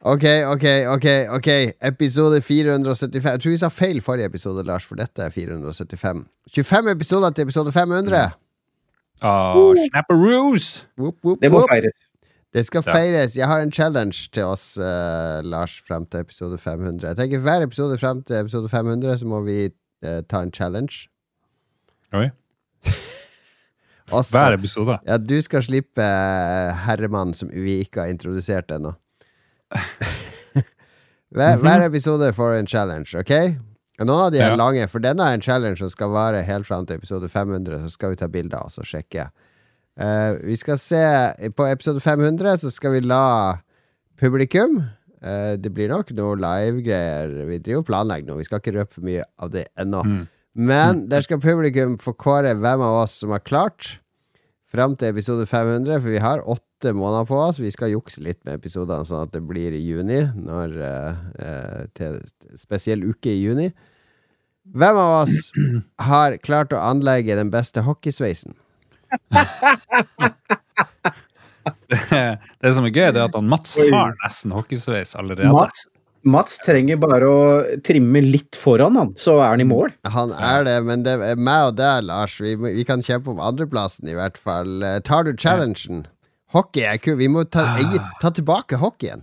Ok, ok, ok. ok Episode 475. Jeg tror vi sa feil forrige episode, Lars, for dette er 475. 25 episoder til episode 500. Oh, Snapperoos! Whoop, whoop, Det må whoop. feires. Det skal Ja. feires. Jeg har en challenge til oss, eh, Lars, frem til episode 500. Jeg tenker Hver episode frem til episode 500 så må vi eh, ta en challenge. Oi. Oss, Hver episode. Ja, du skal slippe eh, herremann som vi ikke har introdusert ennå. hver, hver episode får en challenge, ok? Noen av de er Ja. lange, for denne er en challenge som skal vare helt fram til episode 500. Så skal vi ta bilder og så sjekke. Uh, vi skal se På episode 500 så skal vi la publikum uh, Det blir nok noe live-greier. Vi driver og planlegger nå. Vi skal ikke røpe for mye av det ennå. Mm. Men der skal publikum få kåre hvem av oss som har klart fram til episode 500, for vi har åtte måneder på oss. Vi skal jukse litt med episodene, sånn at det blir i juni. Når, eh, eh, til spesiell uke i juni. Hvem av oss har klart å anlegge den beste hockeysveisen? Det som er gøy, det er at han Mats har nesten hockeysveis allerede. Mats, Mats trenger bare å trimme litt foran, han, så er han i mål. Han er det, men det er meg og deg, Lars. Vi, vi kan kjempe om andreplassen, i hvert fall. Eh, Tar du challengen? Hockey er kul. Vi må ta, jeg, ta tilbake hockeyen.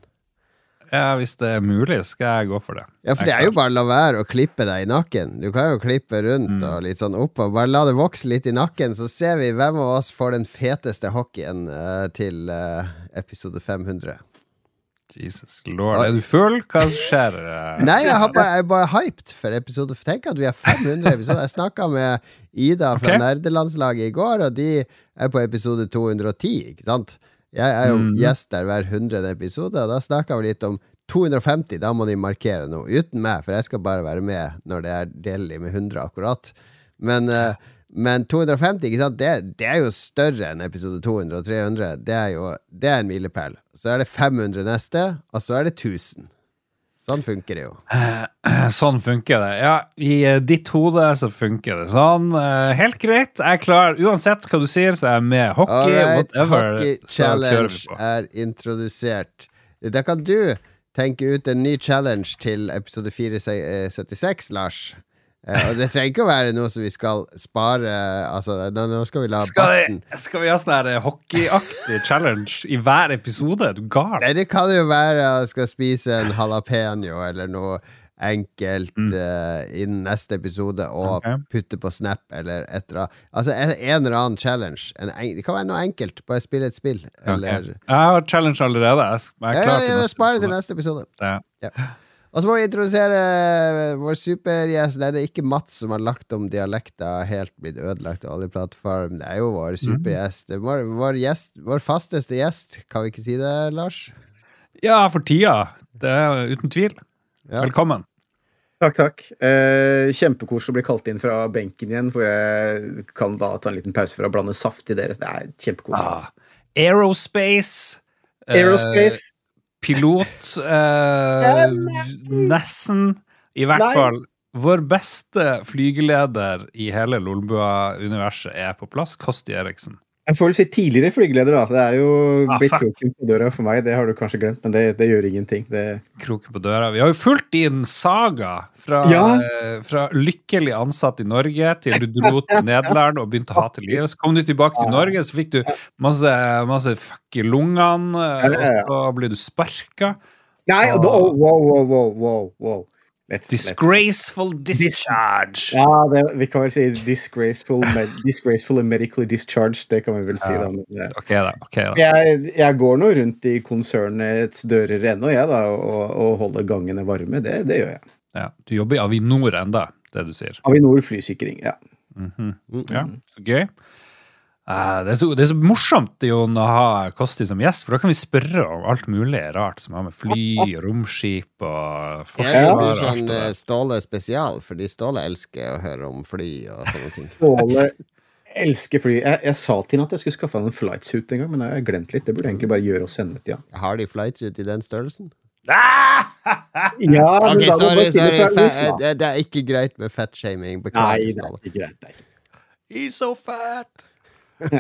Ja, Hvis det er mulig, skal jeg gå for det. Ja, for det er jo bare å la være å klippe deg i nakken. Du kan jo klippe rundt og litt sånn opp, og bare la det vokse litt i nakken, så ser vi hvem av oss får den feteste hockeyen uh, til uh, episode 500. Jesus lord. Er du full? Hva skjer? eh? Nei, jeg, har bare, jeg er bare hyped for episode Tenk at vi har 500 episoder. Jeg snakka med Ida fra okay. nerdelandslaget i går, og de er på episode 210, ikke sant? Jeg er jo mm. gjest der hver hundrede episode, og da snakka vi litt om 250. Da må de markere noe, uten meg, for jeg skal bare være med når det er delelig med 100 akkurat. Men, eh, men 250, ikke sant? Det, det er jo større enn episode 200 og 300. Det er jo det er en milepæl. Så er det 500 neste, og så er det 1000. Sånn funker det jo. Sånn funker det. Ja, i eh, ditt hode så funker det sånn. Eh, helt greit. Jeg er klar. Uansett hva du sier, så er jeg med. Hockey, right, whatever. Hockey challenge er introdusert. Da kan du tenke ut en ny challenge til episode 476, Lars. Eh, og det trenger ikke å være noe som vi skal spare Altså, nå, skal vi la Skal, barten vi- skal vi ha sånn her hockeyaktig challenge i hver episode? Du gal? Nei, det kan jo være at jeg skal spise en jalapeño eller noe enkelt eh, innen neste episode og okay. Putte på Snap eller et eller annet. Altså en, en eller annen challenge. En, det kan være noe enkelt. Bare spille et spill. Eller Ok. Jeg har challenge allerede. Jeg er Ja, klar ja, til ja, neste spare episode. episode. Ja. Og så må vi introdusere eh, vår supergjest. Nei, det er ikke Mats som har lagt om dialekter helt blitt ødelagt av alle plattform. Det er jo vår supergjest. Vår, vår, gjest, vår fasteste gjest. Kan vi ikke si det, Lars? ja, for tida. Det er uten tvil. Ja. Velkommen. Takk, takk. Eh, Kjempekoselig å bli kalt inn fra benken igjen, for jeg kan da ta en liten pause for å blande saft i dere. Det er kjempekoselig. Ah, Aerospace. eh, Aerospace. Pilot. Eh, nesten. I hvert Nei. fall. Vår beste flygeleder i hele Lolbua-universet er på plass. Kosti Eriksen. Jeg får vel si tidligere flygeleder, da. Det er jo Ah, blitt kroken på døra for meg. Det har du kanskje glemt, men det, det gjør ingenting. Det, Kroken på døra. Vi har jo fulgt din saga fra, Ja. eh, fra lykkelig ansatt i Norge til du dro til Nederland og begynte å hate livet. Så kom du tilbake til Norge, så fikk du masse, masse fuck i lungene, og så ble du sparka. Nei, og, oh, wow, wow, wow, wow, wow. Let's, let's. Disgraceful discharge. Ja, det, vi kan vel si disgraceful, med, disgraceful and medically discharged. Det kan vi vel si, Ja. da. Men, eh, Ok, da. okay, da. jeg, jeg går nå rundt i konsernets dører ennå, jeg, da, og, og holder gangene varme. Det, det gjør jeg. Ja, du jobber i Avinor enda, det du sier. Avinor flysikring, ja. Mm -hmm. Ja, så gøy. Uh, det, er så, det er så morsomt Jon, å ha Kosti som gjest, for da kan vi spørre om alt mulig rart som har med fly, romskip og forsvar og alt sånn det eh. Ståle spesial, fordi Ståle elsker å høre om fly og sånne ting. Ståle elsker fly. Jeg, jeg sa til henne at jeg skulle skaffe han en flightsuit en gang, men jeg har glemt litt. Det burde jeg egentlig bare gjøre og sende til han. Har de flightsuit i den størrelsen? Ah! Ja, men Ok, da sorry, sorry. det, det er ikke greit med fatshaming. Nei, det er ikke greit. Det er ikke. He's so fat!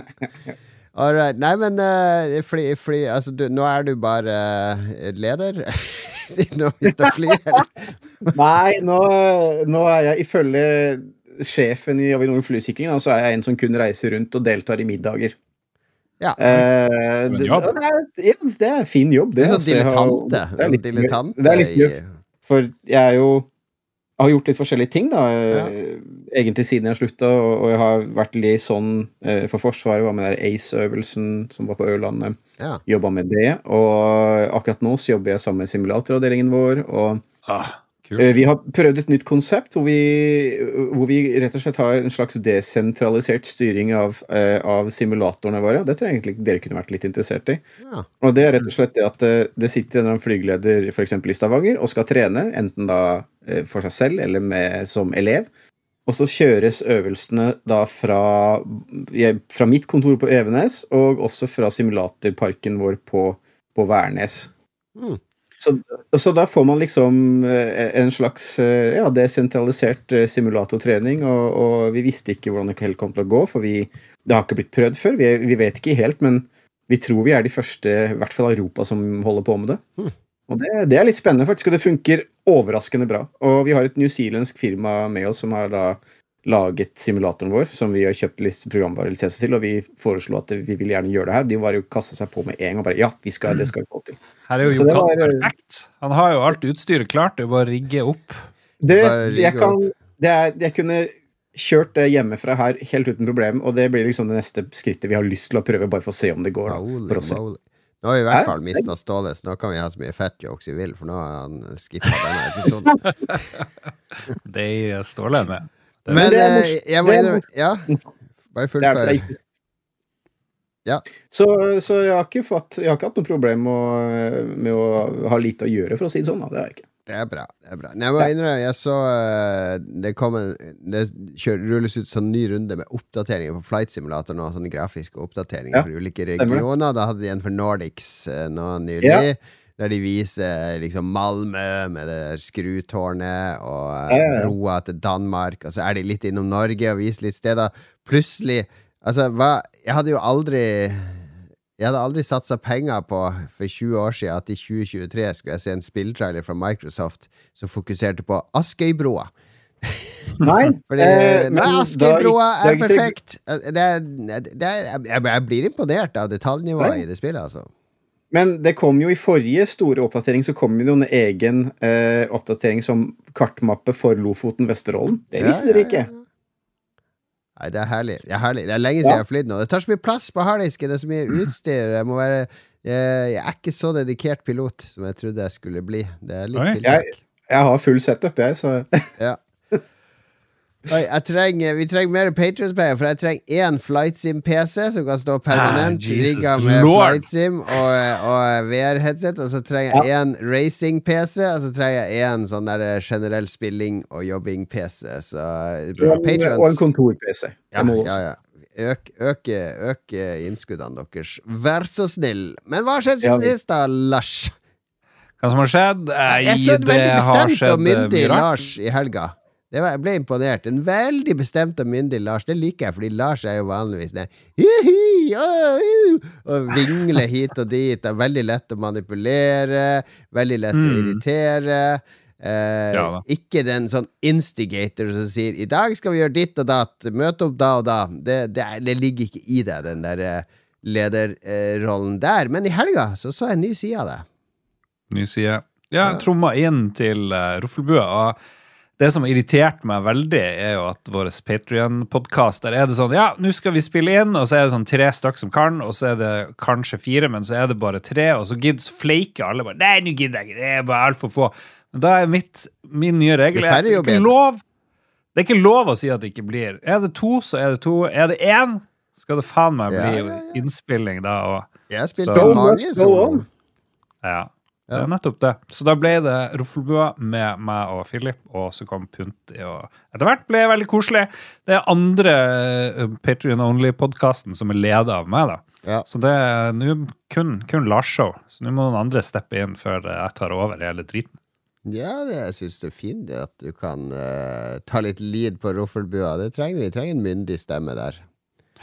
All right. Nei, men uh, fly, fly, altså, du, nå er du bare uh, leder? Siden du har mista flyet? Nei, nå, nå er jeg ifølge sjefen i Avinor Flysikring, så er jeg en som kun reiser rundt og deltar i middager. Ja. Eh, det, det, er, ja, det er fin jobb, det. det. er sånn altså. Det er litt, dilettante det er litt gøy, for jeg er jo jeg har gjort litt forskjellige ting, da. Ja. eh, Egentlig siden jeg slutta, og, og jeg har vært litt sånn for Forsvaret. Var med der ACE-øvelsen som var på Ørlandet. ja. Jobba med det. Og akkurat nå så jobber jeg sammen med simulatoravdelingen vår. og Ah, Eh, Vi har prøvd et nytt konsept hvor vi, hvor vi rett og slett har en slags desentralisert styring av, eh, av simulatorene våre. Det tror jeg egentlig dere kunne vært litt interessert i. Ja. Og det er rett og slett det at det, det sitter en flygeleder eksempel i Stavanger og skal trene, enten da eh, for seg selv eller med, som elev. Og så kjøres øvelsene da fra, fra mitt kontor på Evenes og også fra simulatorparken vår på, på Værnes. Mm. Så, så da får man liksom eh, en slags eh, ja, desentralisert eh, simulatortrening, og, og vi visste ikke hvordan det helt kom til å gå, for vi, det har ikke blitt prøvd før. Vi, vi vet ikke helt, men vi tror vi er de første, i hvert fall Europa, som holder på med det. Hmm. Og det, det er litt spennende, faktisk, og det funker overraskende bra. Og vi har et newzealandsk firma med oss som har da laget simulatoren vår, som vi har kjøpt lis- programvarelisenser til, og vi foreslo at vi vil gjerne gjøre det her. De bare kasta seg på med en gang bare ja, vi skal, det skal vi få til. Her er jo det Jokan perfekt. Han har jo alt utstyret klart. Det er bare å rigge opp. Det, jeg, kan, det er, jeg kunne kjørt det hjemmefra her helt uten problem, og det blir liksom det neste skrittet vi har lyst til å prøve, bare for å se om det går. Da. Nå har vi i hvert fall mista Ståle, så nå kan vi ha så mye fett jokes vi vil, for nå har han skippa denne episoden. Det er Ståle med. Men det er eh, morsomt. jeg må Det er Ja, bare full altså ikke- Ja. Så, så jeg, har fått, jeg har ikke hatt noe problem med å, med å ha lite å gjøre, for å si det sånn. Da. Det har jeg ikke. Det er bra. det er bra Nei, Jeg må innrømme, jeg så eh, det kom en Det kjør, rulles ut sånn ny runde med oppdateringer på Flight Simulator nå, sånne grafiske oppdateringer Ja, for ulike regioner. Da hadde de en for Nordics eh, nå nylig. Ja. Der de viser liksom Malmö med det der skrutårnet og eh, broa til Danmark, og så er de litt innom Norge og viser litt steder. Plutselig Altså, hva Jeg hadde jo aldri jeg hadde aldri satsa penger på for 20 år siden at i 2023 skulle jeg se en spilltrailer fra Microsoft som fokuserte på Askøybroa. Nei, Fordi eh, men Nei, Askøybroa er perfekt! Det er, det er, jeg blir imponert av detaljnivået Nei. i det spillet, altså. Men det kom jo i forrige store oppdatering så kom det jo en egen eh, oppdatering som kartmappe for Lofoten, Vesterålen. Det visste Ja, dere ikke. ja. Nei, det er herlig. Det er herlig Det er lenge siden Ja. jeg har flydd nå. Det tar så mye plass på harddisken, det er så mye utstyr. Jeg må være jeg, jeg er ikke så dedikert pilot som jeg trodde jeg skulle bli. Det er litt tiltak. Jeg har full setup, jeg, så Ja. Oi, jeg trenger, vi trenger mer Patrions-penger, for jeg trenger én FlightSim-PC som kan stå permanent Ah, rigga med. FlightSim og, og VR-headset. Og så trenger jeg én racing-PC, og så trenger jeg én sånn der generell spilling og jobbing-PC. Så og en kontor-PC. ja, ja, ja. Øk, øke, øke innskuddene deres. Vær så snill. Men hva har skjedd siden sist, da, Lars? Hva som har skjedd? Jeg så det veldig bestemt og myndig. Lars i helga. Det var, jeg ble imponert. En veldig bestemt og myndig Lars. Det liker jeg, fordi Lars er jo vanligvis det og vingler hit og dit. Og veldig lett å manipulere. Veldig lett å Mm. irritere. Eh, Ja ikke den sånn instigator som sier 'i dag skal vi gjøre ditt og datt', møte opp da og da. Det, det, det ligger ikke i deg, den der eh, lederrollen der. Men i helga så så jeg en ny side av det. Ny side. Ja, tromma inn til uh, Roffelbua. Og det som har irritert meg veldig, er jo at vår Patrion-podkast Der er det sånn Ja, nå skal vi spille inn, og så er det sånn tre stykk som kan, og så er det kanskje fire, men så er det bare tre, og så gidder flaker fleiker alle bare Nei, nå gidder jeg ikke, det er bare altfor få. Men da er mitt, min nye regel det er det er ikke lov Det er ikke lov å si at det ikke blir. Er det to, så er det to. Er det én, skal det faen meg bli ja, ja. innspilling da. og Jeg spilte mange, Så- med Ja. Det er nettopp det. Så da ble det Roffelbua med meg og Philip, og så kom Punti. Og etter hvert ble det veldig koselig. Det er andre uh, Patrion Only-podkasten som er leda av meg, da. Ja. Så det er nå kun, kun Lars-show. Så nå må noen andre steppe inn før jeg tar over hele driten. Ja, det, jeg syns det er fint at du kan uh, ta litt lid på Roffelbua. Det trenger vi. Vi trenger en myndig stemme der.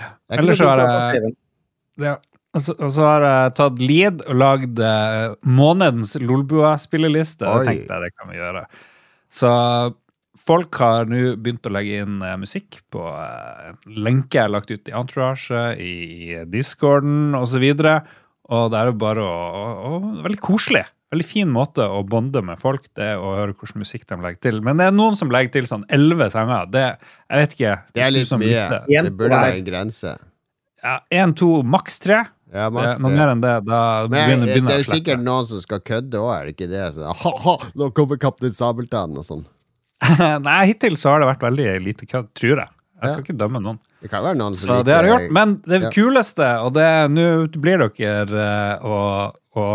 Er Ellers så er det Ja. Og så, og så har jeg tatt lead og lagd uh, månedens Lolbua-spilleliste. Det tenkte jeg det kan vi gjøre. Så folk har nå begynt å legge inn uh, musikk på uh, en lenke jeg har lagt ut i Entourage, i discorden osv. Og det er jo bare å, å, å Veldig koselig. Veldig fin måte å bonde med folk det å høre hvilken musikk de legger til. Men det er noen som legger til sånn elleve sanger. Det, jeg vet ikke. Det er litt mye. Det burde være en grense. Ja, Én, to, maks tre. Ja, Det, noe mer enn det, da begynner, begynner, det er sikkert noen som skal kødde òg, er det ikke det? Så, ha, ha, nå kommer Kaptein Sabeltann og sånn. Nei, hittil så har det vært veldig lite kødd, tror jeg. Jeg skal Ja. ikke dømme noen. Det kan være noen som Så det har jeg gjort. Men det ja. kuleste, og det nå blir dere eh, å, å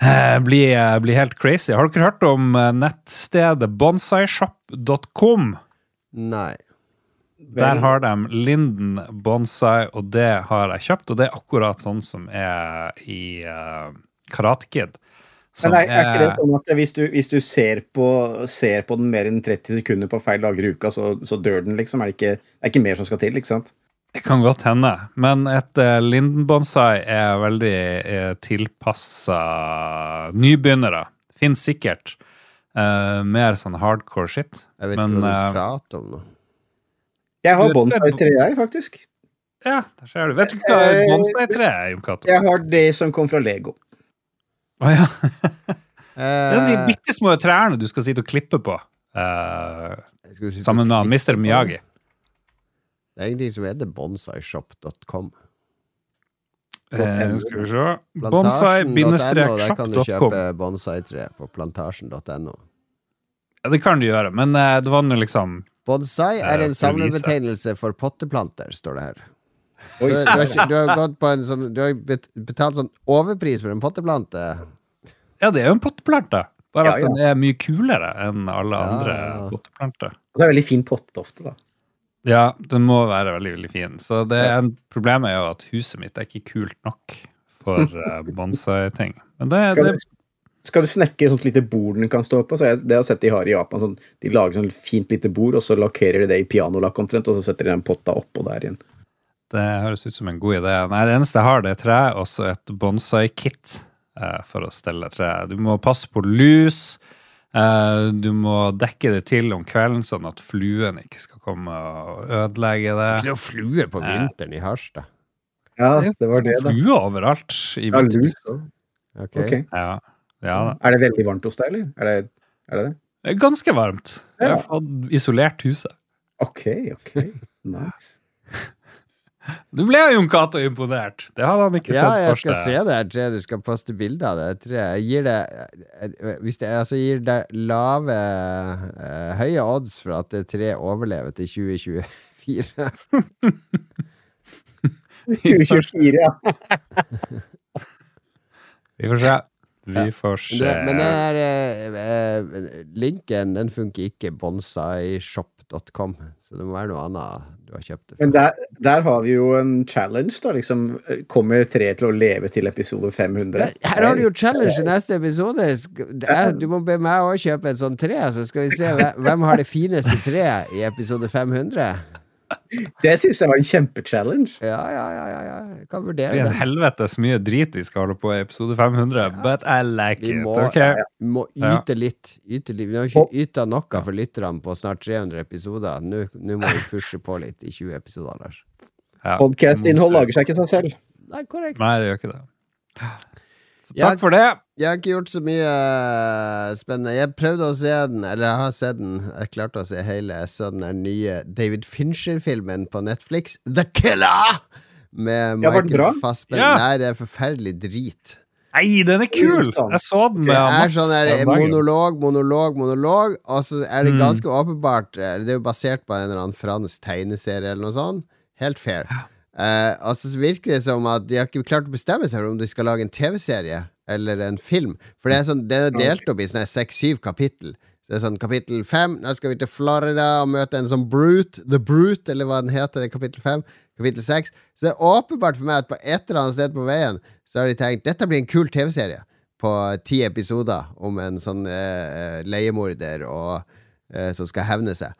eh, bli, eh, bli helt crazy. Har dere hørt om nettstedet bonsaishop.com? Nei. Der har de Linden bonsai, og det har jeg kjøpt. Og det er akkurat sånn som er i uh, Karate Kid. Som Men er, er ikke det sånn at hvis du, hvis du ser, på, ser på den mer enn 30 sekunder på feil dager i uka, så, så dør den, liksom? Er det, ikke, det er ikke mer som skal til, ikke sant? Det kan godt hende, men et uh, Linden-bonsai er veldig uh, tilpassa nybegynnere. Fins sikkert uh, mer sånn hardcore shit. Jeg vet Men, ikke hva eh, du prater om nå. Jeg har bonsai-tre, jeg, faktisk. Ja, der ser du. Vet du hva et bonsai-tre er, Jon Cato? Jeg har det som kom fra Lego. Å ja. Eh, Det er de bitte små trærne du skal sitte og klippe på. eh, sitte sammen med Mr. Miyagi. det? Er ingenting som heter bonsaishop.com. Eh, skal vi se Plantasjen.no, der kan du Bonsai-shop.com. kjøpe bonsai-tre på plantasjen.no. Ja, det kan du gjøre, men uh, det var nå liksom Bonsai Eh, er en samlebetegnelse for potteplanter, står det her. Du, du, har, du har gått på en sånn Du har betalt sånn overpris for en potteplante. Ja, det er jo en potteplante, bare Ja, at ja. den er mye kulere enn alle Ja, andre ja, ja. potteplanter. Og det er veldig fin potte ofte, da. Ja, den må være veldig, veldig fin. Så det er en, problemet er jo at huset mitt er ikke kult nok for uh, bonsai-ting. Men det, det skal du snekke et sånt lite bord den kan stå på? Så jeg, det har jeg sett de har i Japan. Sånn, de lager sånn fint lite bord, og så lakkerer de det i pianolakk omtrent, og så setter de den potta oppå der igjen. Det høres ut som en god idé. Nei, det eneste jeg har, det er tre og så et bonsai-kit eh, for å stelle tre. Du må passe på lus. eh, du må dekke det til om kvelden, sånn at fluen ikke skal komme og ødelegge det. Det er jo flue på vinteren i Harstad. Ja, det var det, da. Fluer overalt i Ja, mitt lus hus. også. Ok. Ok. Ja, ja. Er det veldig varmt hos deg, eller? Er det er det? det? Det er ganske varmt. Jeg har fått isolert huset. Ok, ok. Nice. Du ble jo Jon Cato imponert. Det hadde han ikke Ja, sett jeg skal se det her treet. Du skal poste bilde av det treet. Jeg gir det Hvis det altså gir det lave eh, Høye odds for at det treet overlever til 2024. 2024, ja. Vi får se. Vi får se. det, men den der eh, eh, linken, den funker ikke. Bonsaishop.com. Så det må være noe annet du har kjøpt det Men der, der har vi jo en challenge, da. Liksom, kommer treet til å leve til episode 500? Her har du jo challenge i neste episode. Er- Du må be meg òg kjøpe et sånt tre, så skal vi se hvem har det fineste treet i episode 500. Det syns jeg var en kjempechallenge. Ja, ja, ja, ja, ja. Jeg kan Det Det er en helvetes mye drit vi skal holde på i episode 500, but I like Vi it. Okay. ok? vi må yte litt. Yte litt. Vi har ikke yta noe for lytterne på snart 300 episoder. Nå nå må vi pushe på litt i 20 episoder, Lars. Ja. Podcast-innhold lager seg ikke seg selv. Nei, korrekt. Nei, det gjør ikke det. Så Ja. takk for det. Jeg har ikke gjort så mye eh, spennende. Jeg prøvde å se den, eller jeg har sett den. Jeg klarte å se hele. Jeg så den der nye David Fincher-filmen på Netflix, The Killer! Med Michael bra? Fassbender. Ja. Nei, det er forferdelig drit. Nei, den er kul! Jeg så den med Det er sånn der monolog, monolog, monolog, og så er det Mm. ganske åpenbart eh, Det er jo basert på en eller annen fransk tegneserie eller noe sånt. Helt fair. Eh, og så virker det som at de har ikke klart å bestemme seg for om de skal lage en TV-serie eller en film. For det er sånn Det er delt opp i seks-syv kapittel. Så det er sånn kapittel fem, nå skal vi til Florida og møte en sånn Brute, The Brute, eller hva den heter, er kapittel fem. Kapittel seks. Så det er åpenbart for meg at på et eller annet sted på veien så har de tenkt dette blir en kul TV-serie på ti episoder om en sånn eh, leiemorder og, eh, som skal hevne seg.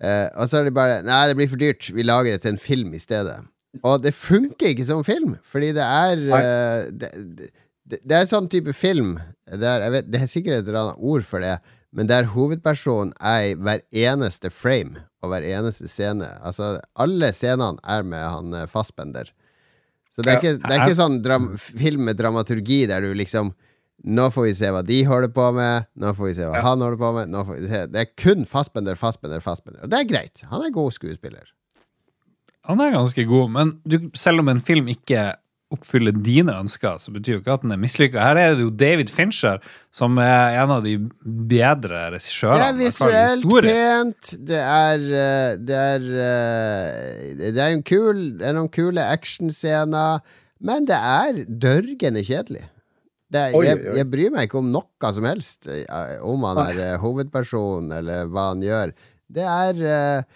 Eh, og så er det bare Nei, det blir for dyrt. Vi lager det til en film i stedet. Og det funker ikke som film, fordi det er uh, det, det, det, er en sånn type film der, vet, Det er sikkert et eller annet ord for det, men der hovedpersonen er i hver eneste frame og hver eneste scene. Altså, alle scenene er med han uh, Fassbender. Så det er, ikke, det er ikke sånn dram, film med dramaturgi der du liksom nå får vi se hva de holder på med. Nå får vi se hva ja. han holder på med. Det er kun Fassbender, Fassbender, Fassbender. Og det er greit. Han er god skuespiller. Han er ganske god, men du, selv om en film ikke oppfyller dine ønsker, så betyr jo ikke at den er mislykka. Her er det jo David Fincher som er en av de bedre regissørene. Det er visuelt pent, det er eh, Det er, eh, det er, en kul, det er noen kule actionscener, men det er dørgende kjedelig. Er, oi, jeg, jeg, bryr meg ikke om noe som helst, eh, om han er hovedperson eller hva han gjør. Det er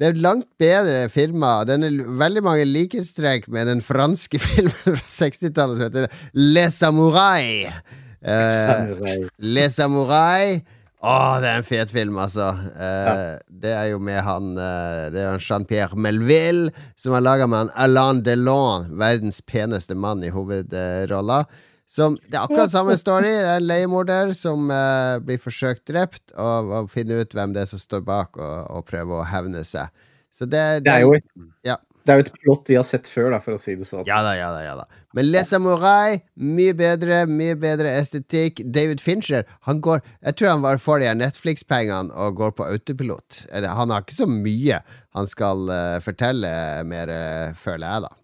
det er langt bedre filmer. Den er veldig mange likhetstrekk med den franske filmen fra 60-tallet som heter Les Samurai. Uh, Les Samurai. Å, det er en fet film, altså. Uh, ja. Det er jo med han uh, Det er Jean-Pierre Melville som har laga med han Alain Delon, verdens peneste mann i hovedrolla. Som, det er akkurat samme story. Det er en leiemorder som uh, blir forsøkt drept, og, og finner ut hvem det er som står bak, og, og prøver å hevne seg. Så det, det, det, er jo et, ja. det er jo et plott vi har sett før, da, for å si det sånn. Ja da, ja da. ja da Men Les Samurai, mye bedre, mye bedre estetikk. David Fincher, han går Jeg tror han bare får de Netflix-pengene og går på autopilot. Han har ikke så mye han skal uh, fortelle mer, uh, føler jeg, da.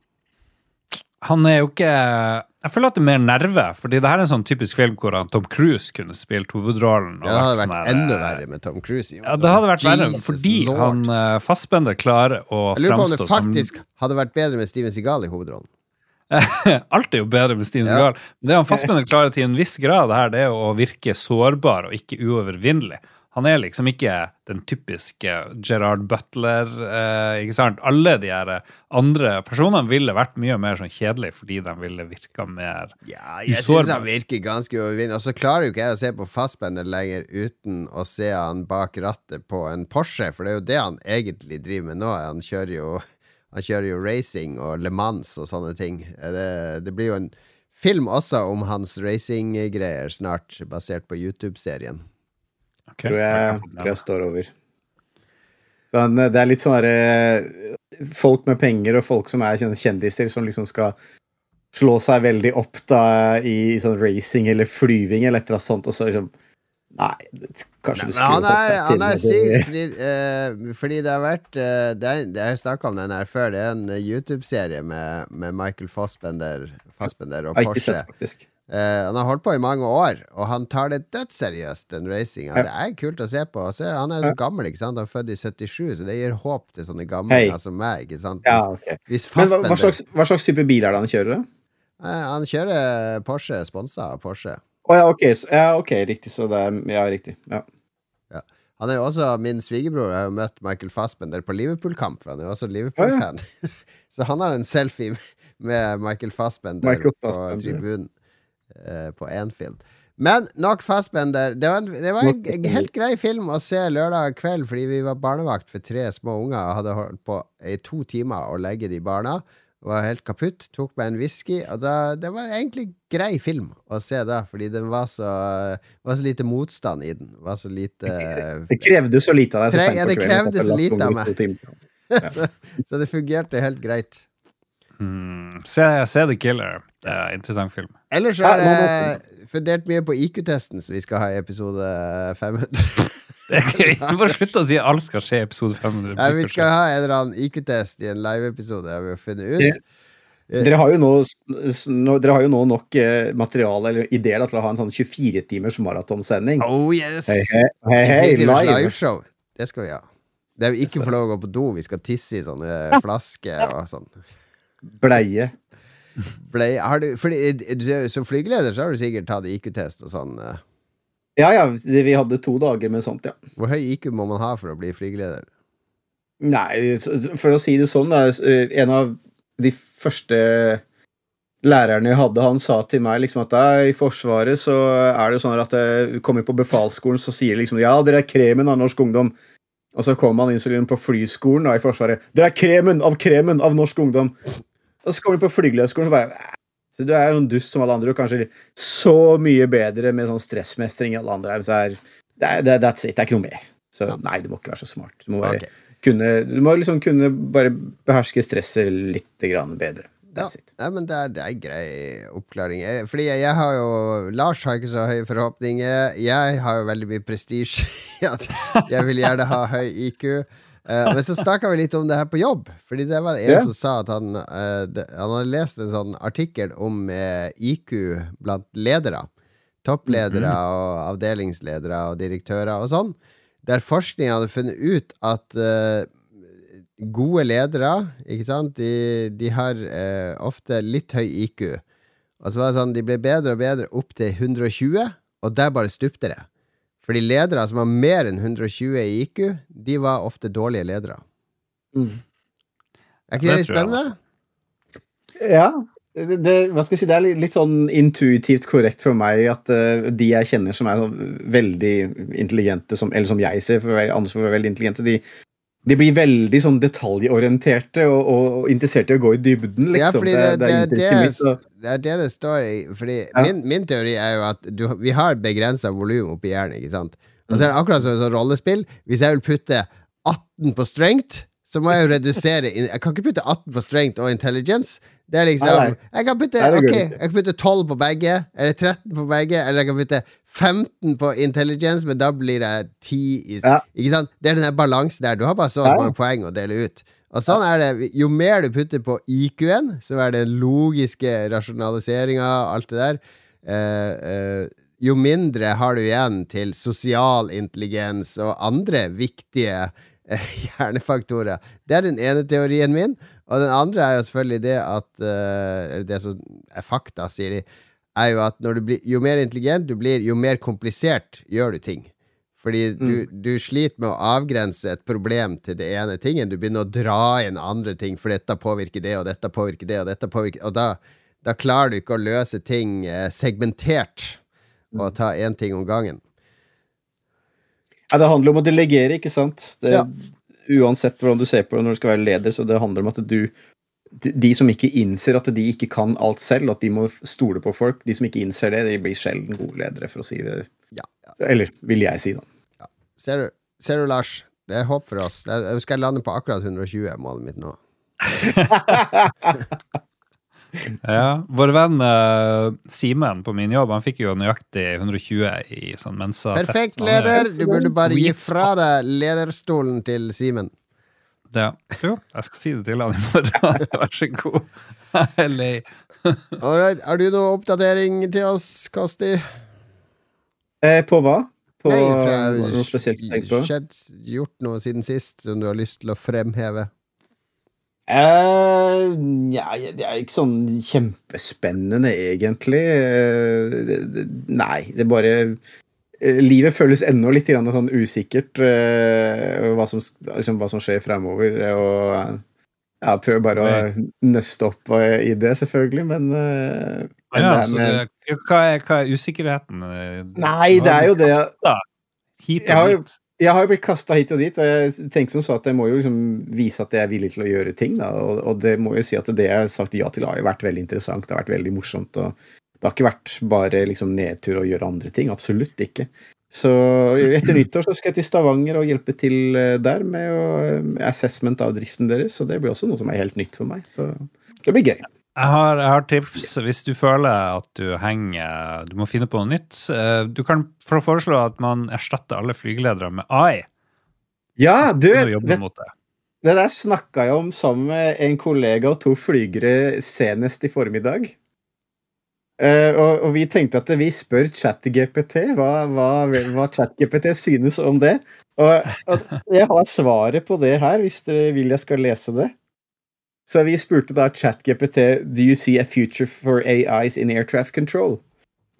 Han er jo ikke Jeg føler at det er mer nerve, fordi det her er en sånn typisk film hvor Tom Cruise kunne spilt hovedrollen. Ja, det hadde vært sånn enda verre med Tom Cruise. Ja, det hadde vært verre, fordi Lord. han uh, eh, fastbender klarer å fremstå som Jeg lurer på om det faktisk hadde vært bedre med Steven Seagal i hovedrollen. Alt er jo bedre med Steven Seagal. Ja. Men det han fastbender klarer til en viss grad, her, det er å virke sårbar og ikke uovervinnelig. Han er liksom ikke den typiske Gerard Butler. Eh, ikke sant? Alle de her andre personene ville vært mye mer sånn kjedelige fordi de ville virka mer Ja, jeg syns han virker ganske overvinnende. Og så klarer jo ikke jeg å se på Fassbender lenger uten å se han bak rattet på en Porsche, for det er jo det han egentlig driver med nå. Han kjører jo, han kjører jo racing og Le Mans og sånne ting. Det, det blir jo en film også om hans racinggreier snart, basert på YouTube-serien. Okay. Tror, jeg, tror jeg står over. Sånn, det er litt sånn derre eh, Folk med penger og folk som er kjendiser, som liksom skal slå seg veldig opp da i sånn racing eller flyving eller et eller annet sånt, og så liksom Nei, kanskje du skulle han til han er syk, fordi, uh, fordi, det har vært uh, det er, Jeg har snakka om den her før. Det er en YouTube-serie med, med, Michael Fassbender, Fassbender og Porsche. Sett, faktisk. Uh, han har holdt på i mange år, og han tar det dødsseriøst, den racinga. Ja. Det er kult å se på. Så, han er jo så gammel, ikke sant? Han er født i 77, så det gir håp til sånne gamle hey. som meg. ikke sant? Ja, okay. Men hva, hva, slags, hva, slags, type bil er det han kjører? Uh, han kjører Porsche, sponsa av Porsche. Å oh, ja, okay. ja, ok, riktig. Så det er Ja, riktig. Ja. ja. Han er jo også min svigerbror. Jeg har jo møtt Michael Fassbender på Liverpool-kamp, for han er jo også Liverpool-fan. Så han har en selfie med Michael Fassbender, Michael Fassbender. på tribunen uh, på film Men nok Fassbender. Det var, en, det var en, helt grei film å se lørdag kveld, fordi vi var barnevakt for tre små unger og hadde holdt på i to timer å legge de barna. Var helt kaputt. Tok meg en whisky. Og da, det var egentlig grei film å se da, fordi den var så, var så lite motstand i den. Var så lite Det krevde så lite av deg. Så ja, det krevde så lite av meg. så, så, det fungerte helt greit. Mm. Se, se The Killer. Det er en interessant film. Ellers så er det fundert mye på IQ-testen, som vi skal ha i episode 500. Det er bare slutt å si at alt skal skje i episode 500. Nei, vi skal ha en eller annen IQ-test i en live-episode, har vi funnet ut. Dere har, nå, dere har, jo nå, nok eh, materiale eller ideer til å ha en sånn 24-timers maratonsending. Oh yes! Hei, hei, hei, hei live. liveshow. Det skal vi ha. Det er vi ikke får lov å gå på do. Vi skal tisse i sånne flasker og sånn. Bleie. Bleie har du, fordi, Som flygeleder så har du sikkert tatt IQ-test og sånn? Eh. Ja, ja. Vi hadde to dager med sånt, ja. Hvor høy IQ må man ha for å bli flygeleder? Nei, for å si det sånn, da, en av de første lærerne jeg hadde, han sa til meg liksom at i Forsvaret så er det sånn at du kommer på befalsskolen, så sier liksom ja, dere er kremen av norsk ungdom. Og så kommer han inn på flyskolen da, i Forsvaret. 'Dere er kremen av kremen av norsk ungdom!' Og så kommer du på flygelederskolen og bare Du er en dust som alle andre, og kanskje så mye bedre med sånn stressmestring enn alle andre. Så er, det er, det, that's it. Det er ikke noe mer. Så nei, du må ikke være så smart. Du må, være, okay. kunne, du må liksom kunne bare beherske stresset litt grann bedre. Ja, nei, men det er, det er grei oppklaring. Fordi jeg, jeg har jo Lars har ikke så høye forhåpninger. Jeg har jo veldig mye prestisje jeg vil gjerne ha høy IQ. Eh, men så snakka vi litt om det her på jobb. Fordi det var en yeah. som sa at han, uh, de, han hadde lest en sånn artikkel om uh, IQ blant ledere. Toppledere og avdelingsledere og direktører og sånn. Der forskning hadde funnet ut at eh, gode ledere, ikke sant, de, de har eh, ofte litt høy IQ. Og så var det sånn, de ble bedre og bedre opp til 120, og der bare stupte det. Fordi ledere som har mer enn 120 i IQ, de var ofte dårlige ledere. Mm. Er ikke Det litt spennende? Ja. Det, det, hva skal jeg si, det er litt, sånn intuitivt korrekt for meg at uh, de jeg kjenner som er veldig intelligente, som, eller som jeg ser for å være, andre for å være veldig intelligente, de, de blir veldig sånn detaljorienterte og, og, interessert i å gå i dybden, liksom. Ja, det, det, det, mitt, så- det er det det står i. Fordi Ja. min, min teori er jo at du, vi har begrensa volum oppi hjernen, ikke sant? Og så er det akkurat som et sånn rollespill. Hvis jeg vil putte 18 på strength, så må jeg jo redusere Jeg kan ikke putte 18 på strength og intelligence. Det er liksom. Jeg kan putte Nei, det går Ok, jeg kan putte 12 på begge, eller 13 på begge, eller jeg kan putte 15 på intelligence, men da blir det 10 i Ja. Ikke sant? Det er den der balansen der. Du har bare så Ja. mange poeng å dele ut. Og sånn er det. Jo mer du putter på IQ-en, så er det logiske rasjonaliseringa, alt det der, eh, eh, jo mindre har du igjen til sosial intelligens og andre viktige eh, hjernefaktorer. Det er den ene teorien min. Og den andre er jo selvfølgelig det at det som er fakta, sier de, er jo at når du blir, jo mer intelligent du blir, jo mer komplisert gjør du ting. Fordi du, du sliter med å avgrense et problem til det ene tingen. Du begynner å dra inn andre ting, for dette påvirker det, og dette påvirker det, og dette påvirker Og da, da klarer du ikke å løse ting eh, segmentert og ta én ting om gangen. Ja, det handler om å delegere, ikke sant? Det, Ja. Uansett hvordan du ser på det når du skal være leder, så det handler om at du de, som ikke innser at de ikke kan alt selv, at de må stole på folk, de som ikke innser det, de blir sjelden gode ledere, for å si det Ja, ja. Eller vil jeg si, da. Ser du, ser du Lars? Det er håp for oss. Jeg skal lande på akkurat 120, er målet mitt nå. Ja, Vår venn uh, Simen på min jobb Han fikk jo nøyaktig 120 i sånn mensa. Perfekt leder! Du burde bare gi fra deg lederstolen til Simen. Ja. Jo, jeg skal si det til han i morgen. Vær så god. Jeg er lei. Alright, Har du noe oppdatering til oss, Kasti? Eh, på hva? På Nei, fra- noe spesielt du tenker på? Skjedd, gjort noe siden sist som du har lyst til å fremheve? Uh, ja, det er ikke sånn kjempespennende, egentlig. Uh, det, det, nei, det bare eh, Livet føles ennå litt sånn usikkert, eh, hva, som, liksom, hva som skjer fremover. Og eh, ja, prøver bare å nøste opp eh, i det, selvfølgelig, men, eh, men Ja, det med det, hva, er, hva er usikkerheten? eh, Nei, det er jo det Hit og dit. Jeg har jo blitt kasta hit og dit, og jeg tenker som så at jeg må jo liksom vise at jeg er villig til å gjøre ting. Og, og det må jo si at det jeg har sagt ja til, har vært veldig interessant. Det har vært veldig morsomt. og Det har ikke vært bare liksom nedtur og gjøre andre ting. Absolutt ikke. Så etter nyttår så skal jeg til Stavanger og hjelpe til eh, der med å, assessment av driften deres. Så det blir også noe som er helt nytt for meg. Så det blir gøy. Jeg har, jeg har tips hvis du føler at du henger Du må finne på noe nytt. Eh, Du kan foreslå at man erstatter alle flygeledere med AI. Ja, du, vet, det der snakka jeg om sammen med en kollega og to flygere senest i formiddag. Eh, og, og vi tenkte at vi spør ChatGPT hva, hva, hva ChatGPT synes om det. Og, jeg har svaret på det her, hvis dere vil jeg skal lese det. Så vi spurte da ChatGPT Do you see a future for AIs in air traffic control?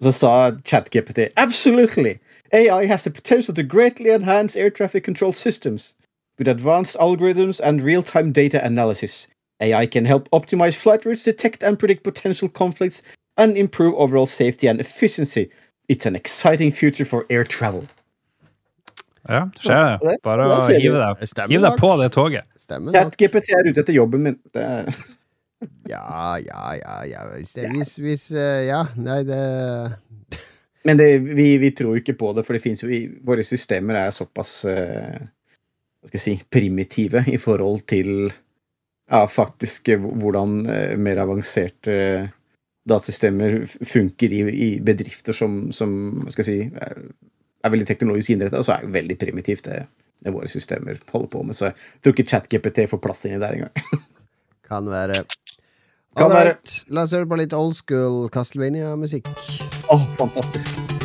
Så sa ChatGPT Absolutely! AI has the potential to greatly enhance air traffic control systems. With advanced algorithms and real time data analysis, AI can help optimize flight routes, detect and predict potential conflicts, and improve overall safety and efficiency. It's an exciting future for air travel. Ja, skjer det. Bare å hive deg, hive deg på det toget. Stemmer nok. ChatGPT er ute etter jobben min. Det Ja, ja, ja, ja. Hvis, det, hvis, hvis eh, Ja, nei, det men det, vi, vi tror ikke på det, for det finnes jo i, våre systemer er såpass uh, hva skal jeg si, primitive i forhold til ja, faktisk eh, hvordan mer avanserte datasystemer funker i, i bedrifter som, som skal jeg si, er, veldig teknologisk innrettet, og så er det veldig primitivt det, det våre systemer holder på med. Så jeg tror ikke ChatGPT får plass inni der engang. kan være Kan være. La oss høre på litt old school Castlevania-musikk. Oh, fantastisk.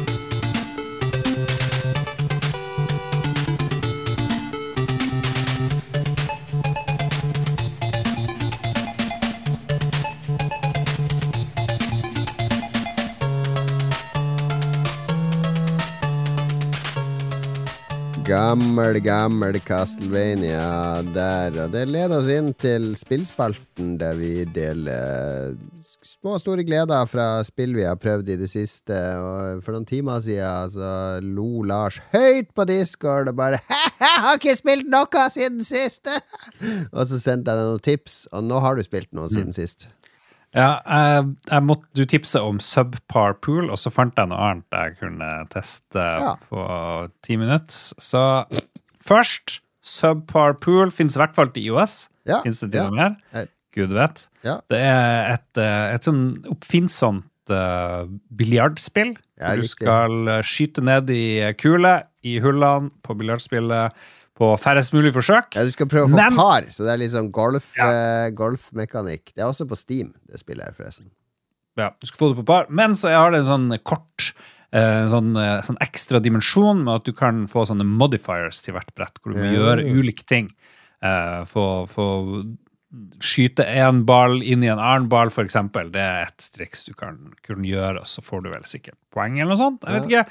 Gammel, gammel Castlevania der. Og det leder oss inn til spillspalten, der vi deler små og store gleder fra spill vi har prøvd i det siste. Og for noen timer siden så lo Lars høyt på Discord og bare «Jeg har ikke spilt noe siden sist! og så sendte jeg deg noen tips, og nå har du spilt noe siden sist. Ja, jeg, jeg måtte, du tipse om Subpar Pool, og så fant jeg noe annet jeg kunne teste Ja. på ti minutter. Så først, Subpar Pool fins i hvert fall til IOS. Ja, Fins det til ja. med? Eh. Gud vet. Ja. Det er et, eh, et sånn oppfinnsomt uh, biljardspill. Ja, du skal skyte ned i kule i hullene på biljardspillet på færrest mulig forsøk. Ja, du skal prøve å få Men- par, så det er litt sånn golf, Ja. eh, golfmekanikk. Det er også på Steam, det spillet her, forresten. Ja, du skal få det på par. Men så har det en sånn kort en sånn, eh, sånn ekstra dimensjon med at du kan få sånne modifiers til hvert brett, hvor du må gjøre ulike ting. Eh, få, få skyte én ball inn i en annen ball, eksempel. Det er et triks du kan, kan gjøre, og så får du vel sikkert poeng eller noe sånt. Jeg vet ikke.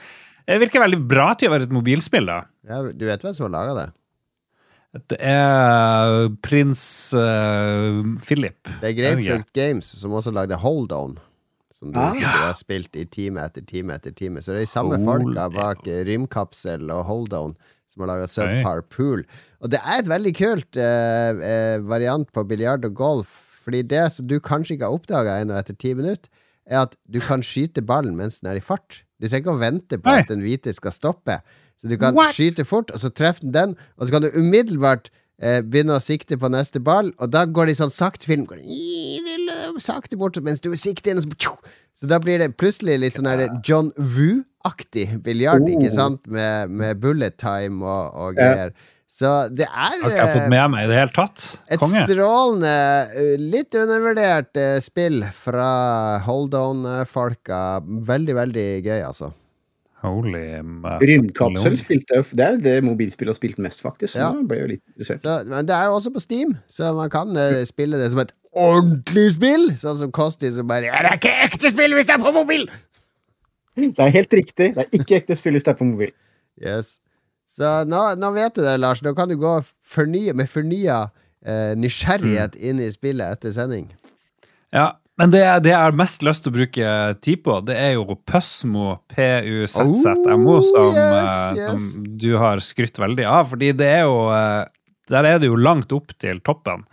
Det virker veldig bra til å være et mobilspill, da. Ja, du vet hvem som har laga det? Det er prins uh, Philip. Det er. Grapefruit Games som også lagde Hold On. Som du Ah. sikkert har spilt i time etter time etter time. Så det er de samme Hold folka bak eh, Rymkapsel og Hold On som har laga Subpar Pool. Og det er et veldig kult uh, uh, variant på biljard og golf. Fordi det som du kanskje ikke har oppdaga ennå etter ti minutter, er at du kan skyte ballen mens den er i fart. Du trenger ikke å vente på Nei. at den hvite skal stoppe. Så du kan What? skyte fort, og så treffer den den, og så kan du umiddelbart eh, begynne å sikte på neste ball, og da går det i sånn sakte film. Går de, «Ii, vil, eh, sakte bort mens du sikter inn, og så, tjo! så da blir det plutselig litt sånn der John Woo-aktig biljard, ikke Oh. sant? Med, med bullet time og, og Ja. Så det er Har ikke jeg fått eh, med meg i det hele tatt. et strålende, eh, litt undervurdert eh, spill fra Hold On-folka. Veldig, veldig gøy, altså. Holy Rymdkapsel spilte jo Det er det mobilspillet har spilt mest, faktisk. Ja. ble jo litt interessert. Så, men det er jo også på Steam, så man kan eh, spille det som et ordentlig spill. Sånn som Kosti som bare Ja, det er ikke ekte spill hvis det er på mobil! Det er helt riktig. Det er ikke ekte spill hvis det er på mobil. Yes. Så nå, nå vet du det, Lars. Nå kan du gå fornye, med fornya eh, nysgjerrighet inn i spillet etter sending. Ja, men det, det jeg har mest lyst til å bruke tid på, det er jo Pøsmo PUZZMO, Oh, som, yes, eh, yes. som du har skrytt veldig av. Fordi det er jo eh, Der er det jo langt opp til toppen.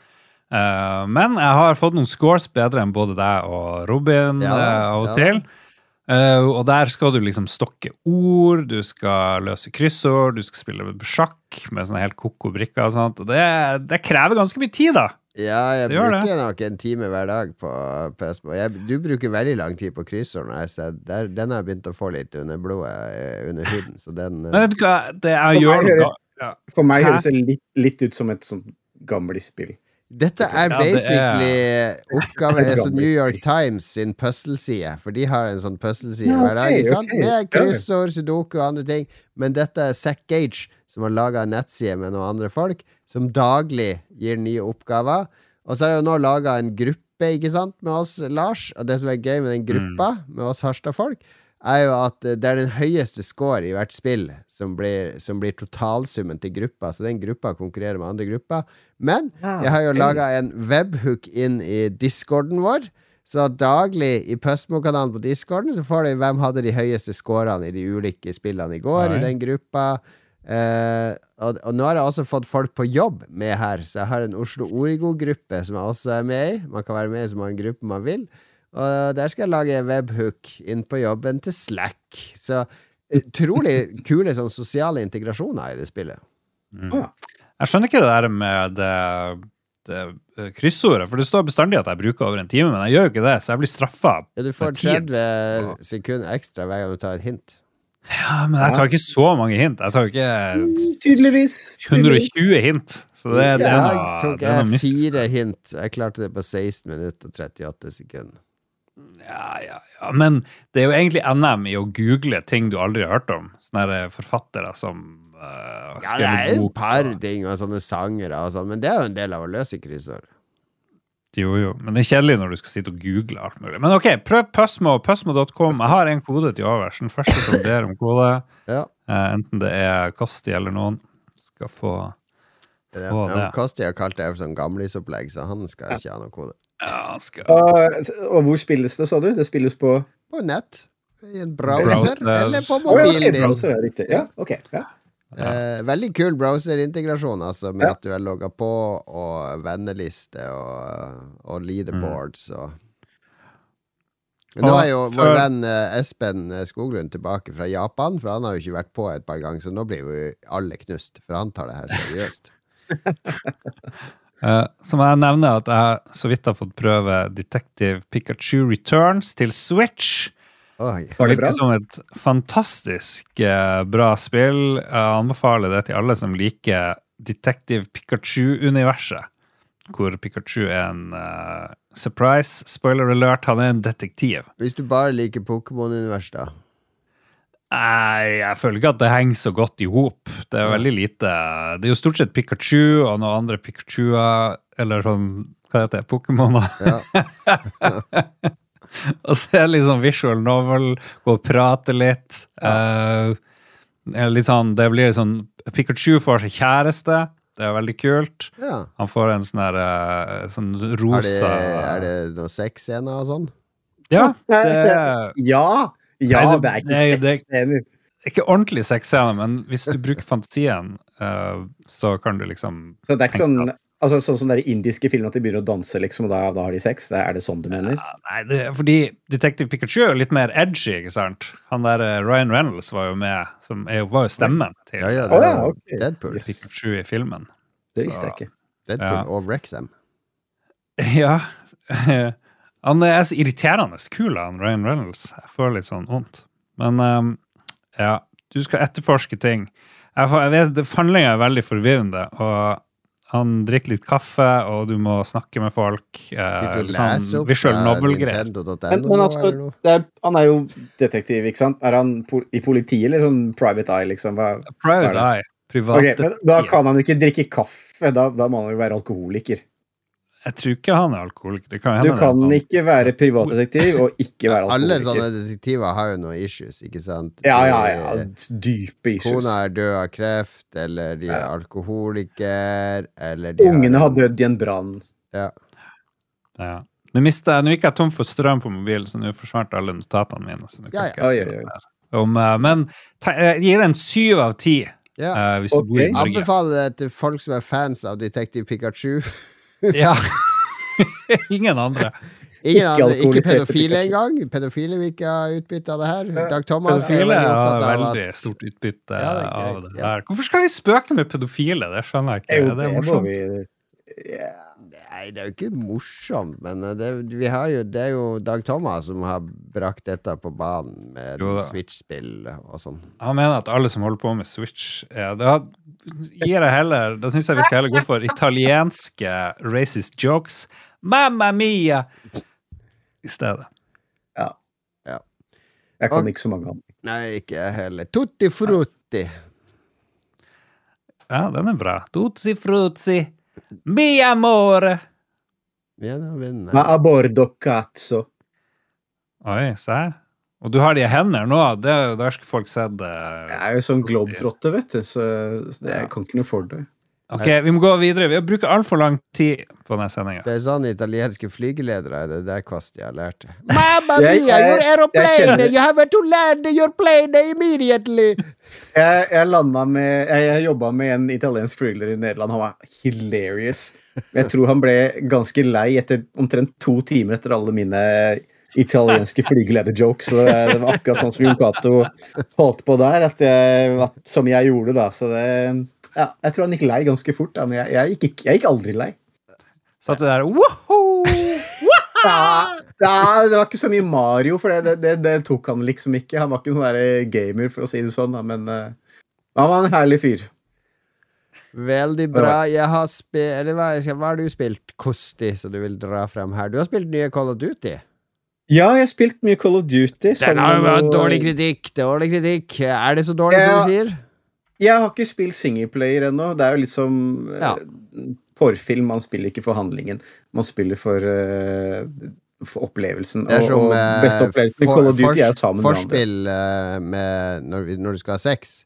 Eh, men jeg har fått noen scores bedre enn både deg og Robin Ja, eh, av og ja. til. Eh, og der skal du liksom stokke ord, du skal løse kryssord, du skal spille sjakk med sånne helt ko-ko brikker og sånt. Og det, det krever ganske mye tid, da. Ja, jeg Det bruker nok en time hver dag på PSP. Du bruker veldig lang tid på kryssord. Den har jeg begynt å få litt under blodet, eh, under huden. Så den uh... Men vet du hva, det jeg For gjør meg høres det litt, litt ut som et sånt gammelt spill. Dette er Ja, det er- basically oppgave Det er altså. New York Times sin puzzleside, for de har en sånn puzzleside Ja, hver dag. okay, ikke sant? ok. Med Ja, ja. kryssord, sudoku og andre ting. Men dette er Zack Gage, som har laga en nettside med noen andre folk, som daglig gir nye oppgaver. Og så har jeg jo nå laga en gruppe ikke sant, med oss, Lars. Og det som er gøy med den gruppa, med oss Harstad-folk, er jo at eh, det er den høyeste score i hvert spill som blir, som blir totalsummen til gruppa. Så den gruppa konkurrerer med andre grupper. Men jeg har jo laga en webhook inn i discorden vår. Så daglig i Pøstmo-kanalen på discorden så får du hvem hadde de høyeste scorene i de ulike spillene i går Nei. i den gruppa. Eh, og, og nå har jeg også fått folk på jobb med her, så jeg har en Oslo Origo-gruppe som jeg også er med i. Man kan være med i så mange grupper man vil. Og der skal jeg lage webhook inn på jobben til Slack. Så utrolig kule sånn sosiale integrasjoner i det spillet. Mm. Jeg skjønner ikke det der med det, det eh, kryssordet, for det står bestandig at jeg bruker over en time, men jeg gjør jo ikke det, så jeg blir straffa. Ja, du får 30 sekunder ekstra hver gang du tar et hint. Ja, men jeg tar ikke så mange hint. Jeg tar ikke Tydeligvis. 120 hint. Så det, det er I noe, dag tok jeg fire hint. Jeg klarte det på 16 minutter og 38 sekunder. Ja, ja, ja. Men det er jo egentlig NM i å google ting du aldri har hørt om. Sånne her forfattere som uh, Ja, det er jo et par ting og sånne sangere og sånn, men det er jo en del av å løse kriser. Jo, jo. Men det er kjedelig når du skal sitte og google alt mulig. Men ok, prøv Pøsmo. Pøsmo.com. Jeg har en kode til overs. Den første som ber om kode, Ja. uh, enten det er Kosti eller noen, skal få Det, ja, det. Kosti har kalt det for sånn gamlisopplegg, så han skal ikke ha noe kode. Ja, skal Og, og hvor spilles det, sa du? Det spilles på På nett. I en browser, Browser. eller på mobilen din. Oh, ja, okay, Ja, okay, Ja. Eh, veldig kul browserintegrasjon, altså, med Ja. at du er logga på, og venneliste og, og leaderboards og Men Nå er jo vår venn eh, Espen Skoglund tilbake fra Japan, for han har jo ikke vært på et par ganger, så nå blir jo alle knust, for han tar det her seriøst. Eh, så må jeg nevne at jeg så vidt har fått prøve Detective Pikachu Returns til Switch. Oi. Var det virker som et fantastisk eh, bra spill. Jeg anbefaler det til alle som liker Detective Pikachu-universet. Hvor Pikachu er en uh, surprise. Spoiler alert, han er en detektiv. Hvis du bare liker Pokémon-universet, da. Nei, jeg føler ikke at det henger så godt i hop. Det er veldig lite Det er jo stort sett Pikachu og noen andre Pikachuer, eller sånn Hva heter det? Pokémoner. Ja. Og så er det sånn visual novel, gå og prate litt. Ja. Uh, litt sånn, det blir sånn Pikachu får seg kjæreste. Det er veldig kult. ja. Han får en sånn der eh, sånn Er, det, rosa er det noen sexscener og sånn? Ja, det er Ja! Ja, det- er ikke sexscener. Ikke ordentlig sexscene, men hvis du bruker fantasien, eh, så kan du liksom Så det er ikke sånn Altså, sånn som er indiske filmer at de begynner å danse, liksom, og da, da har de sex? Det er det sånn du mener? Ja, Nei, det, fordi Detective Pikachu er jo litt mer edgy, ikke sant? Han der eh, Ryan Reynolds var jo med, som er, jo- var jo stemmen til Ja, ja, det ja, er ok. Deadpool. Pikachu i filmen. Det visste jeg ikke. Deadpool Ja. og Wrexham. Ja. Han er så irriterende kul, han Ryan Reynolds. Jeg får litt sånn vondt. Men ehm, ja, du skal etterforske ting. Jeg, jeg vet, Handlinga er veldig forvirrende, og han drikker litt kaffe, og du må snakke med folk. Eh, sånn visual novel-greier. Nintendo.no Men, altså, det er, han er jo detektiv, ikke sant? Er han po i politiet eller sånn private eye, liksom? Hva? Private Hva Eye. Privat okay, men Da kan han jo ikke drikke kaffe, da, da må han jo være alkoholiker. Jeg tror ikke han er alkoholiker. Det kan Du kan sånn. ikke være privatdetektiv og ikke være alkoholiker. Alle sånne detektiver har jo noen issues, ikke sant? Ja, ja, ja. Dype issues. Kona er død av kreft, eller de er Ja. alkoholiker, eller de Ungene har dødd i en brann. Ja. Ja. Nå, mistet nå gikk jeg tom for strøm på mobilen, så nå forsvant alle notatene mine. Så nå kan Ja, ikke jeg ja. si mer Om, eh, men te- jeg gir en syv av ti ja. Uh, hvis du bor i Norge. Anbefaler det til folk som er fans av Detective Pikachu. Ja. Ingen andre. Ingen Ikke andre, ikke pedofile engang. Pedofile vil ikke ha utbytte av det her. Dag Thomas er Pedofile veldig har opptatt av veldig at stort utbytte Ja, det er av det der. Hvorfor skal vi spøke med pedofile? Det skjønner jeg ikke. Jo, det er det morsomt. vi Ja. Nei, det er jo ikke morsomt, men eh, det, vi har jo, det er jo Dag Thomas som har brakt dette på banen med Switch-spill og sånn. Han mener at alle som holder på med Switch er Da gir jeg heller Da syns jeg vi skal heller gå for italienske racist jokes. Mamma mia! I stedet. Ja. ja. Jeg kan Og- ikke så mange av dem. Nei, ikke jeg heller. Tutti frutti. Ja, den er bra. Tutsi frutsi. Mi amore. Ja, da vinner Ma abordo cazzo. Oi, se her. Og du har de hendene nå. Det, har jo norske folk sett det. Jeg er jo sånn globetrotter, vet du, så, så det, jeg kan ikke noe for det. Ok, vi må gå videre. Vi har brukt altfor lang tid på denne sendinga. Det er sånn italienske flygeledere er det der Kvasti har lært det. Mamma mia, your aeroplane! You have to land your plane immediately! Jeg, jeg med Jeg, jeg jobba med en italiensk flygeler i Nederland. Han var hilarious. Jeg tror han ble ganske lei etter omtrent to timer etter alle mine italienske flygelederjokes. Det, det var akkurat sånn som Jon Cato holdt på der, at jeg, at, som jeg gjorde, da. Så det Ja, jeg tror han gikk lei ganske fort, da, men jeg, jeg, gikk, jeg gikk aldri lei. Satt du der Woho! Ja, ja, det var ikke så mye Mario, for det, det, det, det tok han liksom ikke. Han var ikke en sånn gamer, for å si det sånn, da, men uh, han var en herlig fyr. Veldig bra. Jeg har spilt Eller hva, hva har du spilt, Kosti, som du vil dra frem her? Du har spilt nye Call of Duty. Ja, jeg har spilt mye Call of Duty. Den har jo vært dårlig kritikk. Dårlig kritikk. Er det så dårlig Ja. som du sier? Jeg har ikke spilt singleplayer ennå. Det er jo liksom Ja. eh, porrfilm. Man spiller ikke for handlingen. Man spiller for, uh, for opplevelsen. Det er som og, og eh, beste opplevelsen for- Call of Duty er jo fors- sammen med andre. Forspill når, når du skal ha sex.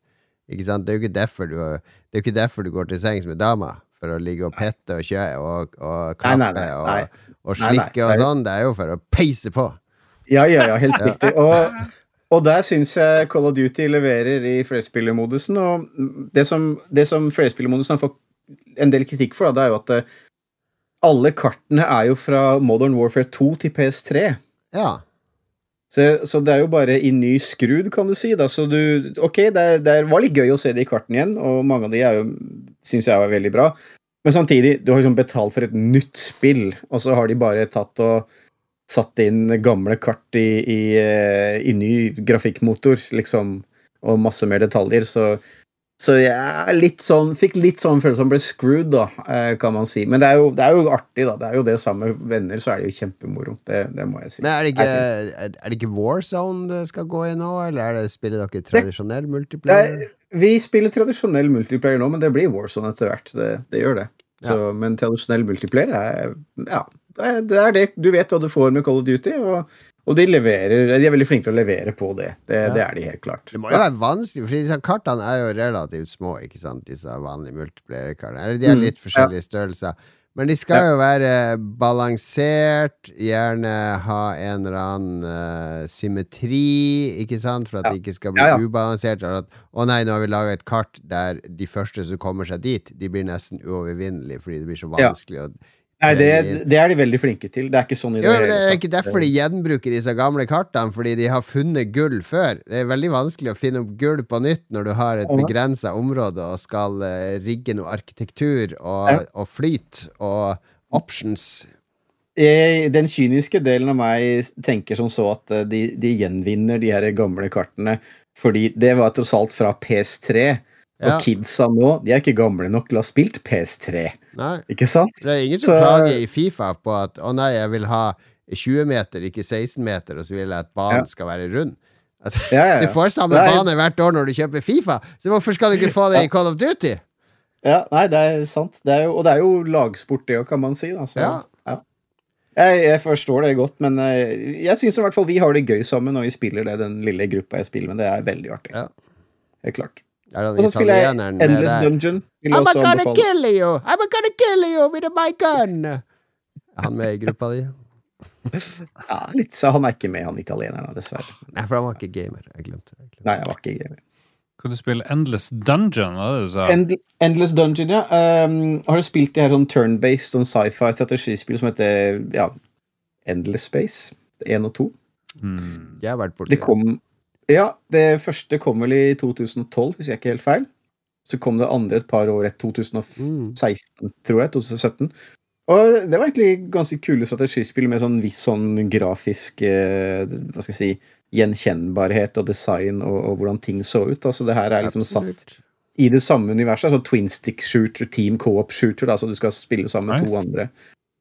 Ikke sant? Det er jo ikke derfor du, det er jo ikke derfor du går til sengs med dama. For å ligge og pette og kjøre og, og klappe nei, nei, og, nei. og nei, slikke og sånn. Det er jo for å peise på. Ja, ja, ja, helt riktig. Og, og der syns jeg Call of Duty leverer i flerspillermodusen. Og det som, det som flerspillermodusen har fått en del kritikk for, det er jo at eh, alle kartene er jo fra Modern Warfare 2 til PS3. Ja. Så, så det er jo bare i ny skrud, kan du si. Da. Så du, ok, det, er- det var litt gøy å se de kartene igjen, og mange av de er jo, syns jeg var veldig bra. Men samtidig, du har liksom betalt for et nytt spill, og så har de bare tatt og satt inn gamle kart i, i, eh, i ny grafikkmotor, liksom, og masse mer detaljer. Så, så jeg litt sånn, fikk litt sånn følelse som ble screwed, da, eh, kan man si. Men det er, jo, det er jo artig, da. Det er jo det samme venner, så er det jo kjempemoro. Det, det må jeg si. Men er det, ikke, er det ikke Warzone det skal gå i nå, eller er det, spiller dere tradisjonell multiplayer? Nei, vi spiller tradisjonell multiplayer nå, men det blir Warzone etter hvert. Det, det gjør det. Så, Men tradisjonell multiplayer er Ja, det er, det. Du vet hva du får med Call of Duty, og, og de leverer De er veldig flinke til å levere på det. Det, Ja. det er de helt klart. Det må jo være vanskelig, for disse kartene er jo relativt små, ikke sant, disse vanlige multiplierkartene. De er Mm, litt forskjellige størrelser. Men de skal jo være balansert, gjerne ha en eller annen uh, symmetri, ikke sant, for at Ja. det ikke skal bli Ja, ja. ubalansert. Eller at 'Å nei, nå har vi laga et kart der de første som kommer seg dit, de blir nesten uovervinnelige fordi det blir så vanskelig å Nei, det, det er de veldig flinke til. Det er ikke sånn i jo, men det er ikke derfor de gjenbruker disse gamle kartene, fordi de har funnet gull før. Det er veldig vanskelig å finne opp gull på nytt når du har et begrensa område og skal eh, rigge noe arkitektur og, og flyt og options. Eh, Den kyniske delen av meg tenker som så at eh, de, de gjenvinner de her gamle kartene, fordi det var tross alt fra PS3. Og kidsa nå, de er ikke gamle nok til å ha spilt PS3, Nei, ikke sant? det er ingen som Så- klager i Fifa på at 'å nei, jeg vil ha 20 meter, ikke 16 meter', og så vil jeg at banen Ja. skal være rund. Altså, Ja, ja, ja. Du får samme Nei. bane hvert år når du kjøper Fifa, så hvorfor skal du ikke få det i Call of Duty? Ja, nei, det er sant. Det er jo, og det er jo lagsport, det òg, kan man si. Da, så, Ja. ja. Jeg, jeg forstår det godt, men eh, jeg syns i hvert fall vi har det gøy sammen når vi spiller det, den lille gruppa jeg spiller med. Det er veldig artig. Ja. Helt klart. Er det den italieneren med Endless der? Dungeon. Vil I'm gonna anbefale. kill you! I'm gonna kill you with my gun! Er han med i gruppa di? Ja, litt, så han er ikke med, han italieneren, dessverre. Nei, for han var ikke gamer. Jeg glemte. Jeg glemte. Nei, jeg var ikke gamer. Kan du spille Endless Dungeon, var det du sa? End Endless Dungeon, ja. Um, har du spilt det her sånn turn-based sånn sci-fi strategispill som heter ja, Endless Space? 1 og 2? Mm. Jeg har vært borti Det kom Ja, det første kom vel i 2012, hvis jeg ikke er helt feil. Så kom det andre et par år etter 2016, Mm. tror jeg. 2017. Og det var egentlig ganske kule strategispill med sånn viss sånn grafisk eh, Hva skal jeg si Gjenkjennbarhet og design og, og hvordan ting så ut. Altså det her er liksom satt i det samme universet. Altså twin stick shooter, team co-op shooter, da, så du skal spille sammen med to andre.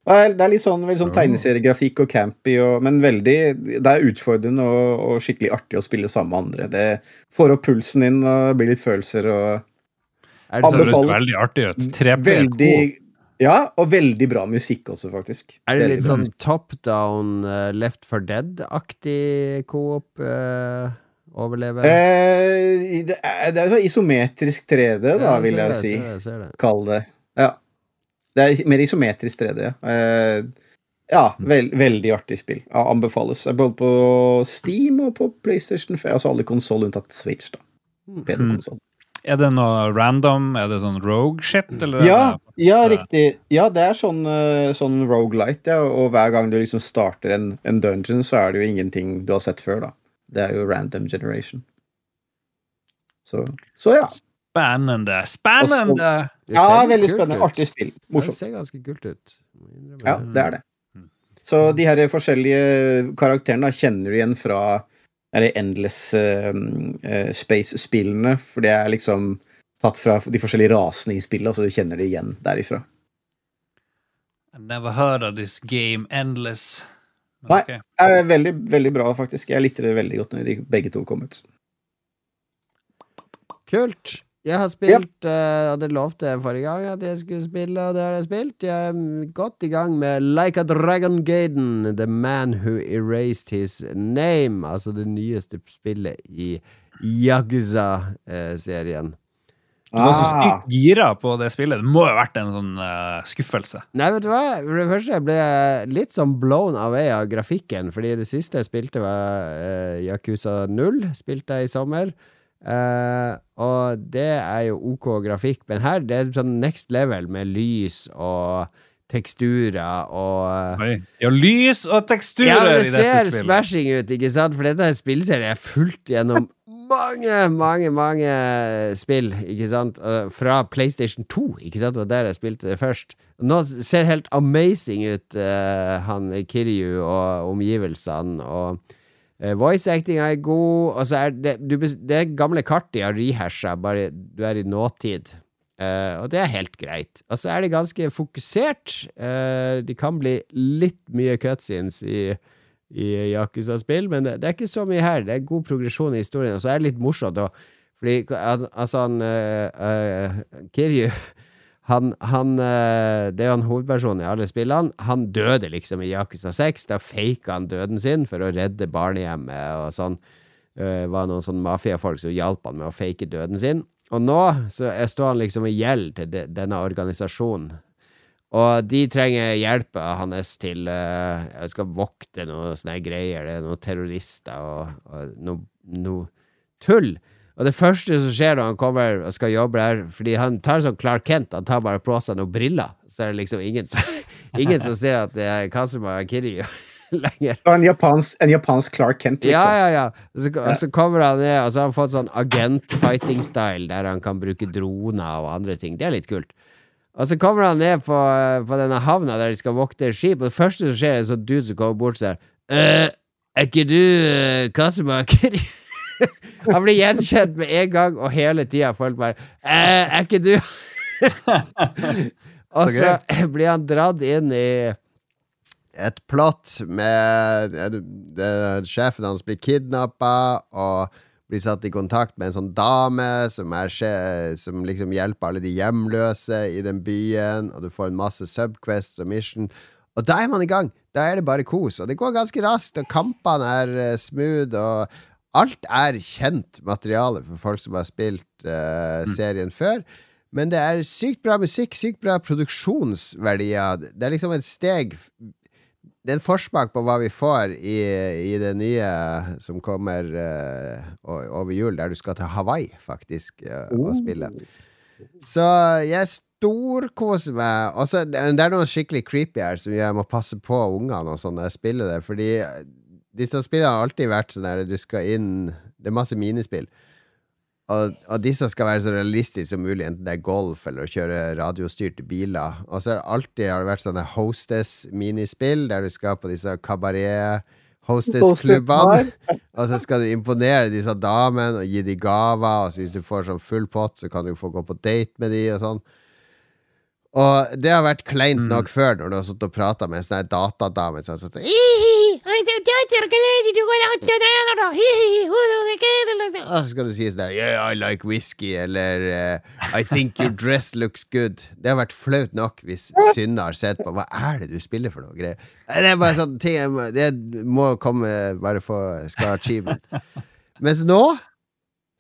Det er, litt sånn, veldig sånn tegneseriegrafikk og campy, og, men veldig Det er utfordrende og, og skikkelig artig å spille sammen med andre. Det får opp pulsen din og blir litt følelser og Er det Det sånn, Anbefaler- veldig artig ut. Tre Veldig Ja, og veldig bra musikk også, faktisk. er det litt sånn top down, uh, Left for Dead-aktig coop? Uh, overleve? Eh, det, er, det er jo så isometrisk 3D, da, Ja, vil jeg det, si. ser det, ser. Kall det. Ja. Det er mer isometrisk 3D. ja. Eh, ja, vel, veldig artig spill. Ja, anbefales. Både på Steam og på PlayStation 4. Altså alle konsoll unntatt Switch, da. PC-konsoll. Er det noe random? Er det sånn rogue shit? Er Ja, ja, riktig. Ja, det er sånn, eh, sånn rogelight, ja. Og hver gang du liksom starter en, en dungeon, så er det jo ingenting du har sett før, da. Det er jo random generation. Så, så ja. Spennende! Spennende! Det Ja, veldig spennende. ut. Artig spill. Det ser ganske kult ut. Ja, det er det. Så de her forskjellige karakterene da, kjenner du igjen fra de Endless uh, Space-spillene, for det er liksom tatt fra de forskjellige rasene i spillet, så du kjenner det igjen derifra. I never heard of this game, Endless. Okay. Nei. det er veldig, veldig bra, faktisk. Jeg likte det veldig godt når de begge to kom ut. Kult. Jeg har spilt eh, og det lovte jeg forrige gang at jeg skulle spille, og det har jeg spilt. Jeg er mm, godt i gang med Like a Dragon Gaiden, The Man Who Erased His Name. Altså det nyeste spillet i Yakuza-serien. Du var så Ah. sykt gira på det spillet. Det må jo ha vært en sånn uh, skuffelse. Nei, vet du hva? For det første ble jeg litt sånn blown away av grafikken, fordi det siste jeg spilte, var uh, Yakuza 0. Spilte jeg i sommer. Eh, og det er jo OK grafikk, men her det er sånn next level med lys og teksturer og eh, Oi. Ja, lys og teksturer ja, det i dette ser smashing ut, ikke sant? For dette er spillserie jeg har fulgt gjennom mange, mange, mange spill, ikke sant? Uh, Fra PlayStation 2, ikke sant? Det var der jeg spilte det først. Nå ser helt amazing ut, uh, han Kiryu og omgivelsene, og uh, voice actinga er god, og så er det du, Det er gamle kart de har rehasha, bare du er i nåtid. Uh, og det er helt greit. Og så er det ganske fokusert. Uh, de kan bli litt mye cutscenes i, i Yakuza-spill, men det, det er ikke så mye her. Det er god progresjon i historien, og så er det litt morsomt. Og, fordi altså han uh, eh, Kiryu han, han eh, Det er jo han hovedpersonen i alle spillene. Han døde liksom i Yakuza 6. Da faka han døden sin for å redde barnehjemmet og sånn. Det var noen sånn mafiafolk som hjalp han med å fake døden sin. Og nå så er- står han liksom i gjeld til de, denne organisasjonen. Og de trenger hjelpa hans til Jeg skal vokte noen sånne greier. Det er noen terrorister og, og noe, noe tull. Og det første som skjer når han kommer og skal jobbe der Fordi han tar sånn Clark Kent, han tar bare på seg noen briller. Så er det liksom ingen som, ingen som ser at det er Kazuma Akiri lenger. En japansk, en japansk Clark Kent, Ja, liksom. ja, ja. Og så, og så kommer han ned, og så har han fått sånn agent-fighting-style, der han kan bruke droner og andre ting. Det er litt kult. Og så kommer han ned på, på denne havna der de skal vokte skip, og det første som skjer, er en sånn dude som kommer bort og sier «Øh, Er ikke du uh, Kazuma Kiryu? han blir gjenkjent med en gang, og hele tida folk bare eh, Er ikke du Og Så blir han dratt inn i et plott med Sjefen hans blir kidnappa og blir satt i kontakt med en sånn dame som, er, som liksom hjelper alle de hjemløse i den byen, og du får en masse subquests og mission. Og da er man i gang! Da er det bare kos. Og det går ganske raskt, og kampene er eh, smooth, og alt er kjent materiale for folk som har spilt eh, serien før. Men det er sykt bra musikk, sykt bra produksjonsverdier. Det er liksom et steg Det er en forsmak på hva vi får i, i det nye som kommer uh, over jul, der du skal til Hawaii, faktisk, uh, og spille. Så jeg storkoser meg. Også, det det er noe skikkelig creepy her som gjør jeg må passe på ungene og sånn når jeg spiller det, fordi disse spillene har alltid vært sånn der du skal inn Det er masse minispill. Og, og disse skal være så realistiske som mulig, enten det er golf eller å kjøre radiostyrte biler. Og så har det alltid vært sånne hostess-minispill, der du skal på disse kabaret-hostess-klubbene. og så skal du imponere disse damene og gi dem gaver. Og så hvis du får sånn full pott, så kan du få gå på date med dem og sånn. Og det har vært kleint nok før, når du har sittet og prata med en sånn datadame som har sittet og så skal du si sånn Yeah, I like whisky, eller uh, I think your dress looks good. Det har vært flaut nok hvis Synne har sett på. Hva er det du spiller for noe greier? Det er bare sånn ting jeg må- Det må komme bare for skal ha achievement. Mens nå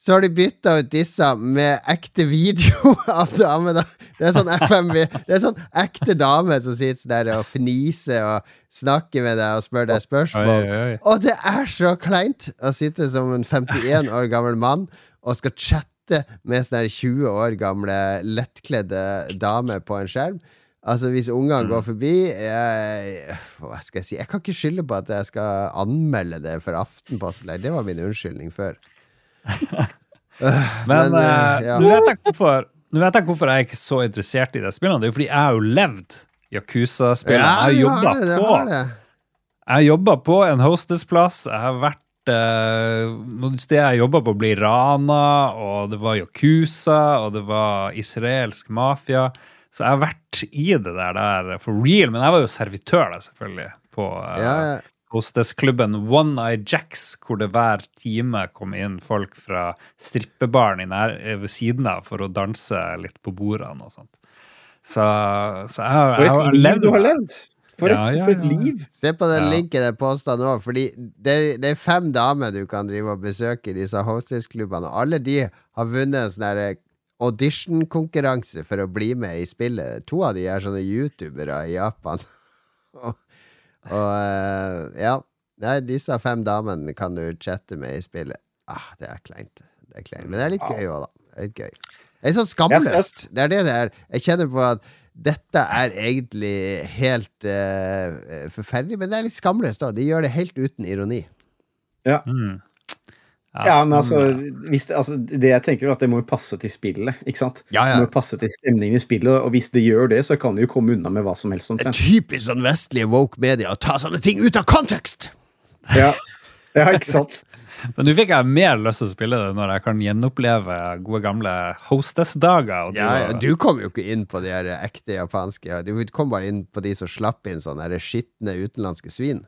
så har de bytta ut disse med ekte video av damer. da. Det er sånn FMV Det er sånn ekte dame som sitter der og fniser og snakker med deg og spør deg spørsmål. Oi, oi. Og det er så kleint å sitte som en 51 år gammel mann og skal chatte med sånne 20 år gamle lettkledde damer på en skjerm. Altså Hvis ungene går forbi jeg, Hva skal jeg si? Jeg kan ikke skylde på at jeg skal anmelde det for Aftenposten. Det var min unnskyldning før. Men, Men, eh, eh, ja. nå, vet jeg hvorfor, vet jeg hvorfor jeg ikke er så interessert i de spillene. Det er jo fordi jeg har jo levd Yakuza-spillene. jeg har jobba på det. Jeg har jobba på en hostessplass. Jeg har vært uh, stedet steder jeg jobba på, ble rana, og det var Yakuza, og det var israelsk mafia. Så jeg har vært i det der, der for real. Men jeg var jo servitør, da, selvfølgelig, på uh, Ja, ja. Hostessklubben One Eye Jacks, hvor det hver time kom inn folk fra strippebaren i nær, eh, ved siden av for å danse litt på bordene og sånt. Så, så jeg har, jeg har levd du har levd! For et, Ja, ja, for et liv! Se på den Ja. linken jeg posta nå, fordi det, det er fem damer du kan drive og besøke i disse hostess-klubbene, og alle de har vunnet en sånn auditionkonkurranse audition-konkurranse for å bli med i spillet. To av de er sånne youtubere i Japan. og og eh, ja. Nei, disse fem damene kan du chatte med i spillet. Ah, det er kleint. Det er kleint. Men det er litt gøy òg, da. Det er litt gøy. Det er sånn skamløst. Det er det det er. Jeg kjenner på at dette er egentlig helt uh, forferdelig, men det er litt skamløst òg. De gjør det helt uten ironi. Mm. Ja, men altså, hvis det, altså Det jeg tenker er at det må jo passe til spillet, ikke sant? Ja, ja. Det må passe til stemningen i spillet, og hvis det gjør det, så kan det jo komme unna med hva som helst Det er typisk sånn vestlige woke media å ta sånne ting ut av kontekst! Ja. ja, ikke sant? Men nå fikk jeg mer lyst til å spille det når jeg kan gjenoppleve gode gamle hostess-dager. Ja, ja, du kom jo ikke inn på de ekte japanske. Du kom bare inn på de som slapp inn sånne skitne utenlandske svin.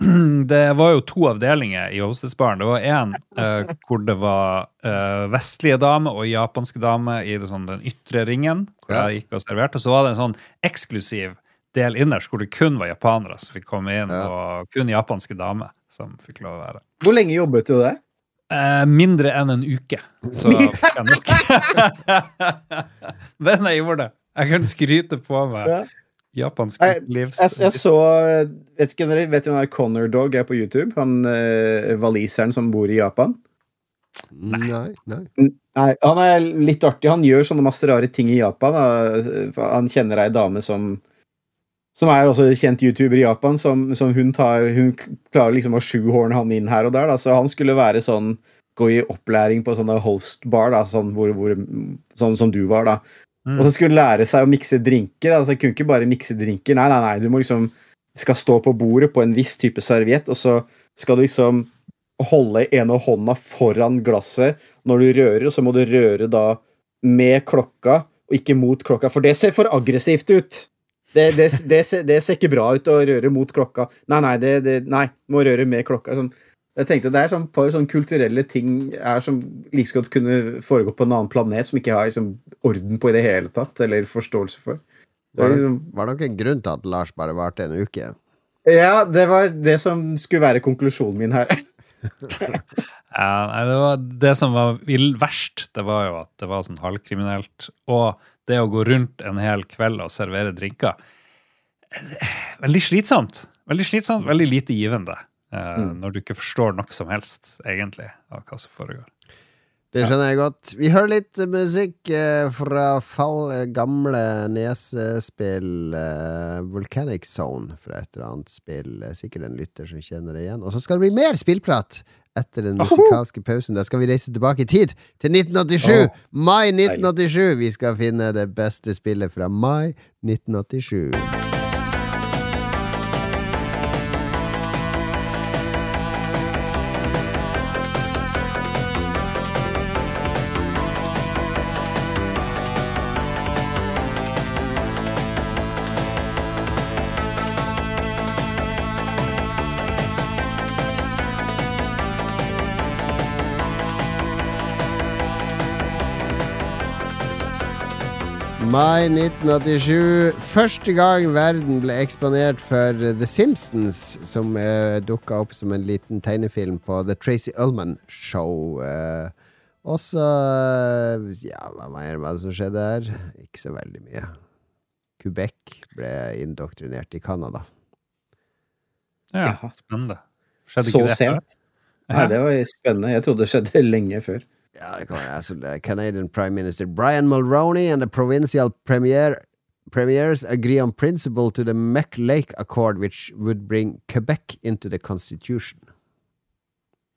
Det var jo to avdelinger i hostessbaren. Det var én eh, hvor det var eh, vestlige damer og japanske damer i det, sånn, den ytre ringen, hvor Ja. jeg gikk og serverte. Og så var det en sånn eksklusiv del innerst hvor det kun var japanere som fikk komme inn, Ja. og kun japanske damer som fikk lov å være. Hvor lenge jobbet du der? Eh, mindre enn en uke, så fikk jeg nok. Men jeg gjorde det. Jeg kunne skryte på meg Ja. Japansk livs... Jeg, jeg så Vet ikke om dere vet hvem er Connor Dog er på YouTube? Han uh, waliseren som bor i Japan? Nei, nei. Nei, Han er litt artig. Han gjør sånne masse rare ting i Japan. Han kjenner ei dame som som er også kjent YouTuber i Japan, som, som hun tar Hun klarer liksom å sjuhorne han inn her og der. Da. Så han skulle være sånn Gå i opplæring på sånne hostbar, da, sånn, hvor, hvor, sånn som du var, da. Mm. Og så skulle hun lære seg å mikse drinker. Altså, kunne ikke bare mikse drinker. Nei, nei, nei, du må liksom skal stå på bordet på en viss type serviett, og så skal du liksom holde ene hånda foran glasset når du rører, og så må du røre da med klokka, og ikke mot klokka, for det ser for aggressivt ut. Det, det, det, ser, det ser ikke bra ut å røre mot klokka. Nei, nei, det, nei må røre med klokka. Sånn. Jeg tenkte Det er sånn par sånn kulturelle ting er som like godt kunne foregå på en annen planet, som ikke har liksom, orden på i det hele tatt, eller forståelse for. Det Var det, liksom- var det nok en grunn til at Lars bare varte en uke? Ja, det var det som skulle være konklusjonen min her. Ja, nei, det, var, det som var verst, det var jo at det var sånn halvkriminelt. Og det å gå rundt en hel kveld og servere drinker eh, Veldig slitsomt. Veldig slitsomt, veldig lite givende. Eh, Mm. Når du ikke forstår noe som helst, egentlig, av hva som foregår. Det skjønner jeg godt. Vi hører litt musikk eh, fra fall, gamle nesespill eh, Volcanic Zone fra et eller annet spill. Eh, Sikkert en lytter som kjenner det igjen. Og så skal det bli mer spillprat etter den musikalske pausen. Da skal vi reise tilbake i tid, til 1987! Mai 1987! Vi skal finne det beste spillet fra mai 1987. Mai 1987. Første gang verden ble eksponert for The Simpsons, som uh, dukka opp som en liten tegnefilm på The Tracy Ullman Show. Uh, Og så eh, Ja, hva mer var det som skjedde her? Ikke så veldig mye. Quebec ble indoktrinert i Canada. Ja, spennende. Skjedde Så ikke det Så sent. Nei, det var spennende. Jeg trodde det skjedde lenge før. Ja, det kan være altså, Canadian Prime Minister Brian Mulroney and the provincial premier premiers agree on principle to the Meck Lake Accord, which would bring Quebec into the constitution.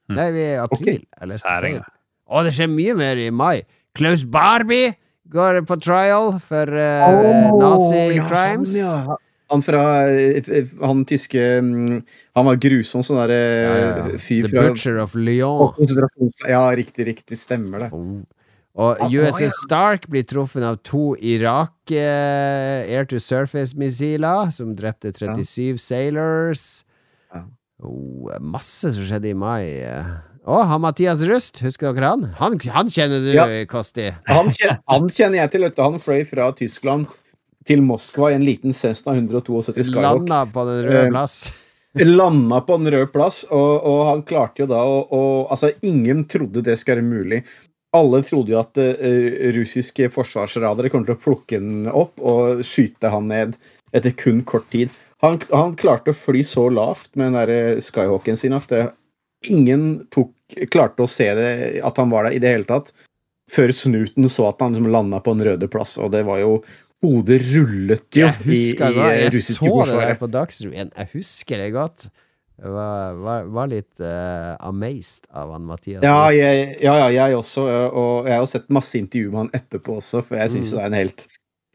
Mm. Nei, vi er i april. Okay. Å, det skjer mye mer i mai. Klaus Barbie går på trial for uh, nazi crimes. Ja. Han fra eh, Han tyske mm, Han var grusom, sånn derre Ja, ja, ja. fyr The fra Butcher of Lyon. Ja, riktig, riktig. Stemmer det. Oh. Og ja. Stark blir truffet av to Irak eh, air to surface-missiler som drepte 37 sailors. Ja. Oh, masse som skjedde i mai. eh. Å, han Mathias Rust, husker dere han? Han, han kjenner du, Ja. Kosti. Han kjenner, han kjenner jeg til. vet du. Han fløy fra Tyskland til Moskva i en liten Cessna 172 Skyhawk. Landa på den røde Eh, plass. Landa på den røde plass, og, og han klarte jo da å Altså, ingen trodde det skulle være mulig. Alle trodde jo at uh, russiske forsvarsradere kom til å plukke den opp og skyte han ned etter kun kort tid. Han, han klarte å fly så lavt med den der eh, Skyhawken sin at det, ingen tok, klarte å se det, at han var der i det hele tatt, før snuten så at han liksom landa på den røde plass, og det var jo Hodet rullet jo Jeg husker i, i jeg russiske så det der på Dagsrevyen. Jeg husker det godt. Jeg var, var, var litt uh, amazed av han Mathias Ja, jeg, ja, ja, jeg også. Og jeg har sett masse intervjuer med han etterpå også, for jeg syns Mm. det er en helt,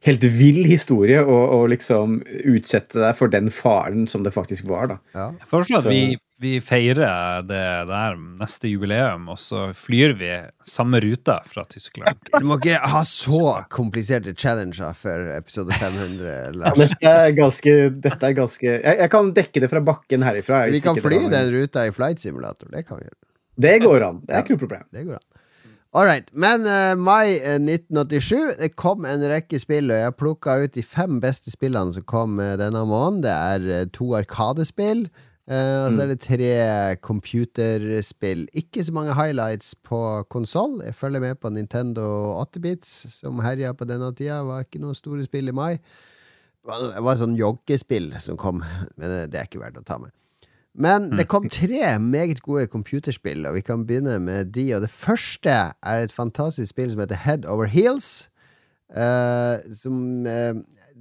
helt vill historie å liksom utsette deg for den faren som det faktisk var, da. Ja. Jeg foreslår at vi, vi feirer det der neste jubileum, og så flyr vi samme ruta fra Tyskland. Du må ikke ha så kompliserte challenger for episode 500, Ja, Lars. dette er ganske, dette er ganske jeg, jeg kan dekke det fra bakken herifra. Vi kan fly den ruta i Flight Simulator. Det kan vi gjøre. Det går an. Det er ikke noe problem. Det går an. All right. Men uh, mai eh, 1987, det kom en rekke spill, og jeg plukka ut de fem beste spillene som kom uh, denne måneden. Det er uh, to Arkadespill, eh, og så er det tre computerspill. Ikke så mange highlights på konsoll. Jeg følger med på Nintendo 8-bits, som herja på denne tida. Var ikke noen store spill i mai. Det var, et sånt sånn joggespill som kom, men det, er ikke verdt å ta med. Men det kom tre meget gode computerspill, og vi kan begynne med de. Og det første er et fantastisk spill som heter Head Over Heels. Uh, som eh,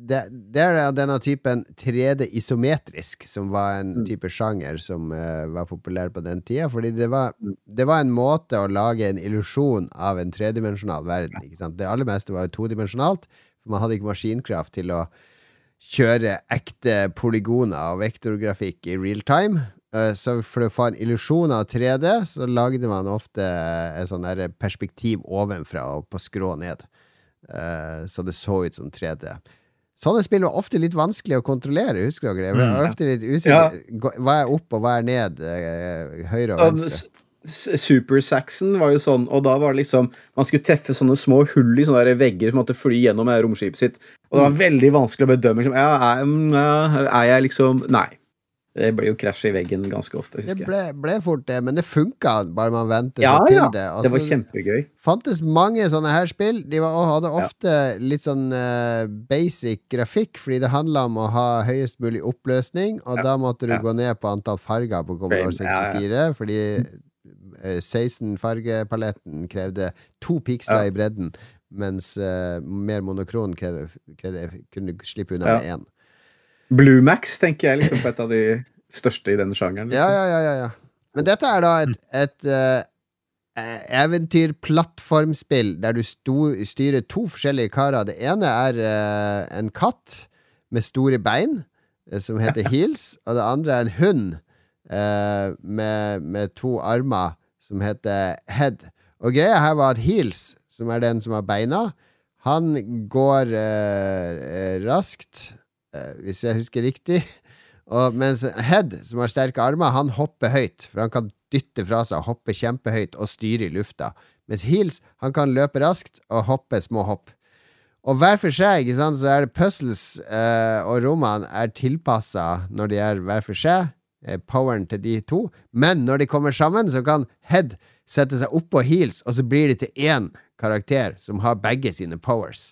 det, det er denne typen 3D isometrisk, som var en type sjanger som uh, var populær på den tida. Fordi det var, det var en måte å lage en illusjon av en tredimensjonal verden. Det aller meste var jo todimensjonalt, for man hadde ikke maskinkraft til å kjøre ekte polygoner og vektorgrafikk i real time. Eh, Så for å få en illusjon av 3D, så lagde man ofte et sånn perspektiv ovenfra og på skrå ned. Eh, Så det så ut som 3D. Sånne spill var ofte litt vanskelig å kontrollere, husker dere? Jeg var Mm. ofte litt usikker. Hva er opp, og hva er ned? eh, Høyre og venstre? s- s- Super Saxon var jo sånn, og da var det liksom Man skulle treffe sånne små hull i sånne der vegger som måtte fly gjennom med romskipet sitt. Og det var veldig vanskelig å bedømme. Liksom, ja, er, mm, er jeg liksom Nei. Det ble jo krasj i veggen ganske ofte, Det husker jeg. ble, ble fort det, men det funka bare man ventet Ja, seg til ja. det. Det var Altså, kjempegøy. fantes mange sånne her spill. De var, hadde ofte litt sånn uh, basic grafikk, fordi det handla om å ha høyest mulig oppløsning, og Ja, da måtte du ja. gå ned på antall farger på Commodore Frame, ja, 64, fordi uh, 16-fargepaletten krevde to piksler Ja. i bredden, mens uh, mer monokron krevde, krevde, kunne slippe unna Ja. med én. Bluemax tenker jeg liksom på et av de største i denne sjangeren. Liksom. Ja, ja, ja, ja, ja. Men dette er da et, et uh, eventyr-plattformspill der du sto, styrer to forskjellige karer. Det ene er uh, en katt med store bein, som heter Heels, og det andre er en hund uh, med, med to armer, som heter Head. Og greia her var at Heels, som er den som har beina, han går raskt, hvis jeg husker riktig. Og mens Head, som har sterke armer, han hopper høyt, for han kan dytte fra seg, hoppe kjempehøyt og styre i lufta. Mens Heels, han kan løpe raskt og hoppe små hopp. Og hver for seg, ikke sant, så er det puzzles eh, og rommene er tilpassa når de er hver for seg, eh, poweren til de to. Men når de kommer sammen, så kan Head sette seg oppå Heels, og så blir de til én karakter som har begge sine powers.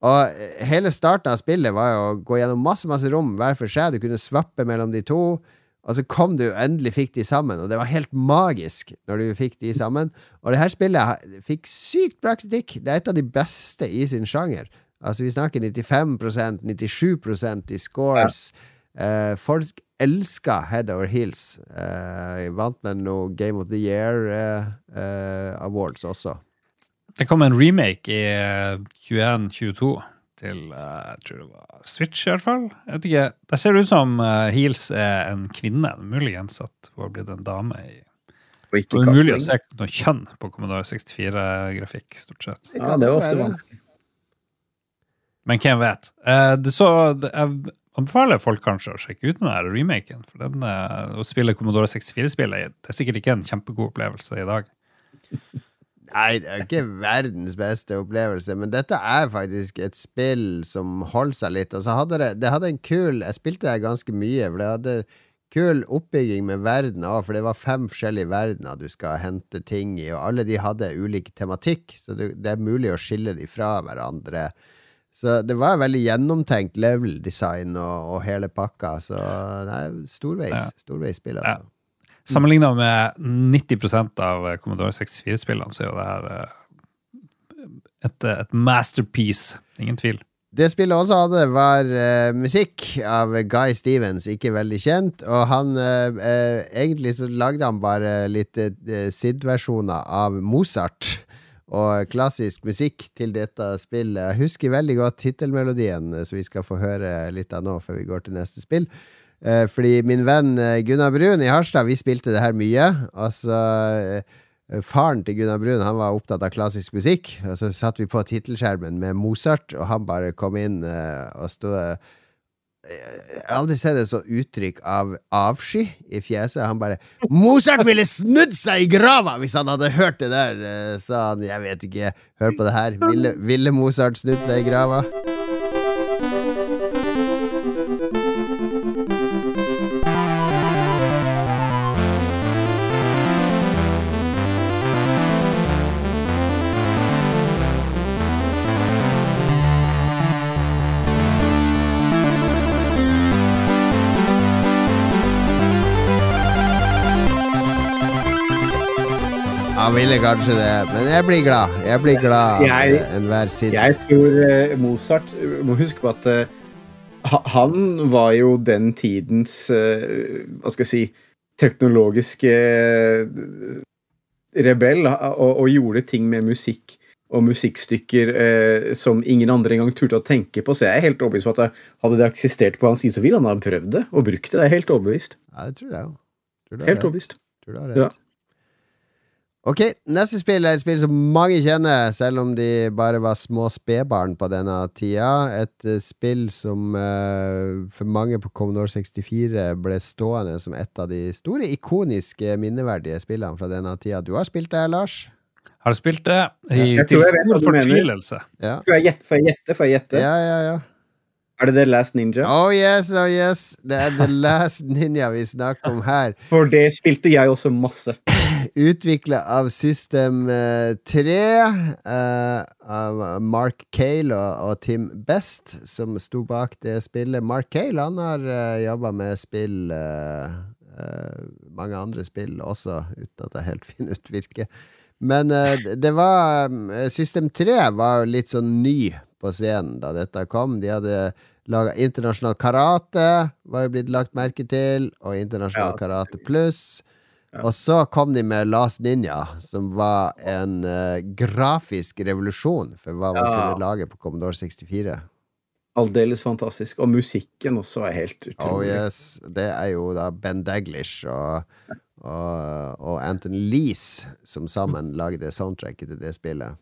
Og hele starten av spillet var jo å gå gjennom masse masse rom hver for seg. Du kunne svappe mellom de to. Og så kom du endelig fikk de sammen, og det var helt magisk når du fikk de sammen. Og det her spillet fikk sykt bra kritikk. Det er et av de beste i sin sjanger. Altså, vi snakker 95% 97% i scores. Eh, folk elska Head Over Heels. Uh, vant med noe Game of the Year uh, Awards også. Det kom en remake i eh, 21-22 til eh, jeg tror det var Switch, i hvert fall. Jeg vet ikke, Det ser ut som eh, Heels er en kvinne. Muligens at hun har blitt en dame. i Og ikke Det er umulig å se noe kjønn på Commodore 64-grafikk, stort sett. Ja, det var ofte vanskelig. Men hvem vet? Eh, det så, det, jeg anbefaler folk kanskje å sjekke ut denne remaken. For den, eh, å spille Commodore 64-spillet det er sikkert ikke en kjempegod opplevelse i dag. Nei, det er ikke verdens beste opplevelse, men dette er faktisk et spill som holder seg litt. Og så hadde det, det hadde en kul Jeg spilte det ganske mye, for det hadde kul oppbygging med verden òg, for det var fem forskjellige verdener du skal hente ting i, og alle de hadde ulik tematikk, så det, det er mulig å skille de fra hverandre. Så det var veldig gjennomtenkt level design og, og hele pakka, så nei, storveis, Ja. storveisspill, altså. Sammenligna med 90% av Commodore 64-spillene, så er jo det her eh, et, et masterpiece. Ingen tvil. Det spillet også hadde, var uh, musikk av Guy Stevens, ikke veldig kjent. Og han uh, uh, Egentlig så lagde han bare litt SID-versjoner av Mozart. Og klassisk musikk til dette spillet. Jeg husker veldig godt tittelmelodien, så vi skal få høre litt av nå, før vi går til neste spill. Eh, fordi min venn eh, Gunnar Brun i Harstad, vi spilte det her mye. Altså eh, Faren til Gunnar Brun Han var opptatt av klassisk musikk. Og så satt vi på tittelskjermen med Mozart, og han bare kom inn og stod eh, Jeg har aldri sett et sånt uttrykk av avsky i fjeset. Han bare 'Mozart ville snudd seg i grava hvis han hadde hørt det der', sa han. Jeg vet ikke. Hør på det her. Ville, ville Mozart snudd seg i grava? Han ville kanskje det, men jeg blir glad. Jeg blir glad Jeg- eh, enhver side. Jeg tror eh, Mozart eh, Må huske på at han var jo den tidens Hva skal jeg si teknologiske rebell, og, og gjorde ting med musikk og musikkstykker eh, som ingen andre engang turte å tenke på. Så jeg er helt overbevist på at hadde det eksistert på hans side, så ville han ha prøvd det og brukt det. Det er helt overbevist. Ja, det tror jeg òg. Helt overbevist. Tror du har Ja. Ok, neste spill er et spill som mange kjenner, selv om de bare var små spedbarn på denne tida. Et uh, spill som uh, for mange på Commodore 64 ble stående som et av de store, ikoniske, minneverdige spillene fra denne tida. Du har spilt det, Lars? Har spilt det i, ja, til stor fortvilelse. Ja. Får jeg gjette? Får jeg gjette? Får jeg gjette? Ja, ja, ja. Er det The Last Ninja? Oh yes, oh yes. Det er The Last Ninja vi snakker om her. For det spilte jeg også masse. Utvikla av System eh, 3, uh, av Mark Cale og, og Tim Best, som sto bak det spillet. Mark Cale han har uh, jobba med spill uh, uh, Mange andre spill også, uten at jeg helt finner ut hvilke. Men eh, det- var eh, System 3 var jo litt sånn ny på scenen da dette kom. De hadde laga internasjonal karate, var jo blitt lagt merke til, og internasjonal Ja. karate pluss. Ja. Og så kom de med Last Ninja, som var en uh, grafisk revolusjon for hva man Ja. kunne lage på Commodore 64. Aldeles fantastisk. Og musikken også er helt Oh utrolig. yes, Det er jo da Ben Daglish og, og, og Anthony Lees som sammen lagde soundtracket til det spillet.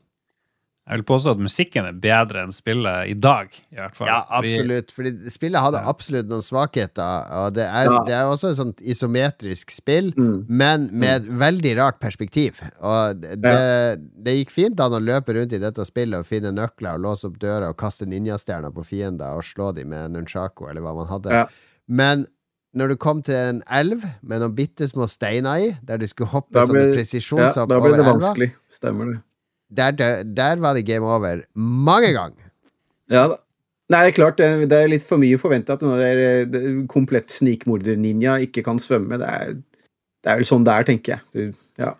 Jeg vil påstå at musikken er bedre enn spillet i dag. i hvert fall. Ja, absolutt. Fordi spillet hadde absolutt noen svakheter. Og det er, Ja. det er også et sånt isometrisk spill, Mm. men med et veldig rart perspektiv. Og det, det, det gikk fint an å løpe rundt i dette spillet og finne nøkler og låse opp dører og kaste ninjastjerner på fiender og slå dem med nunchako, eller hva man hadde. Ja. Men når du kom til en elv med noen bitte små steiner i, der du skulle hoppe sånn presisjonshopp Ja, presisjonshopp da ble det vanskelig. Stemmer det. Der, der var det game over mange ganger. Ja da. Nei, det er klart, det, er litt for mye å forvente at en komplett snikmorder-ninja ikke kan svømme. Det er, det er vel sånn det er, tenker jeg. Du, ja.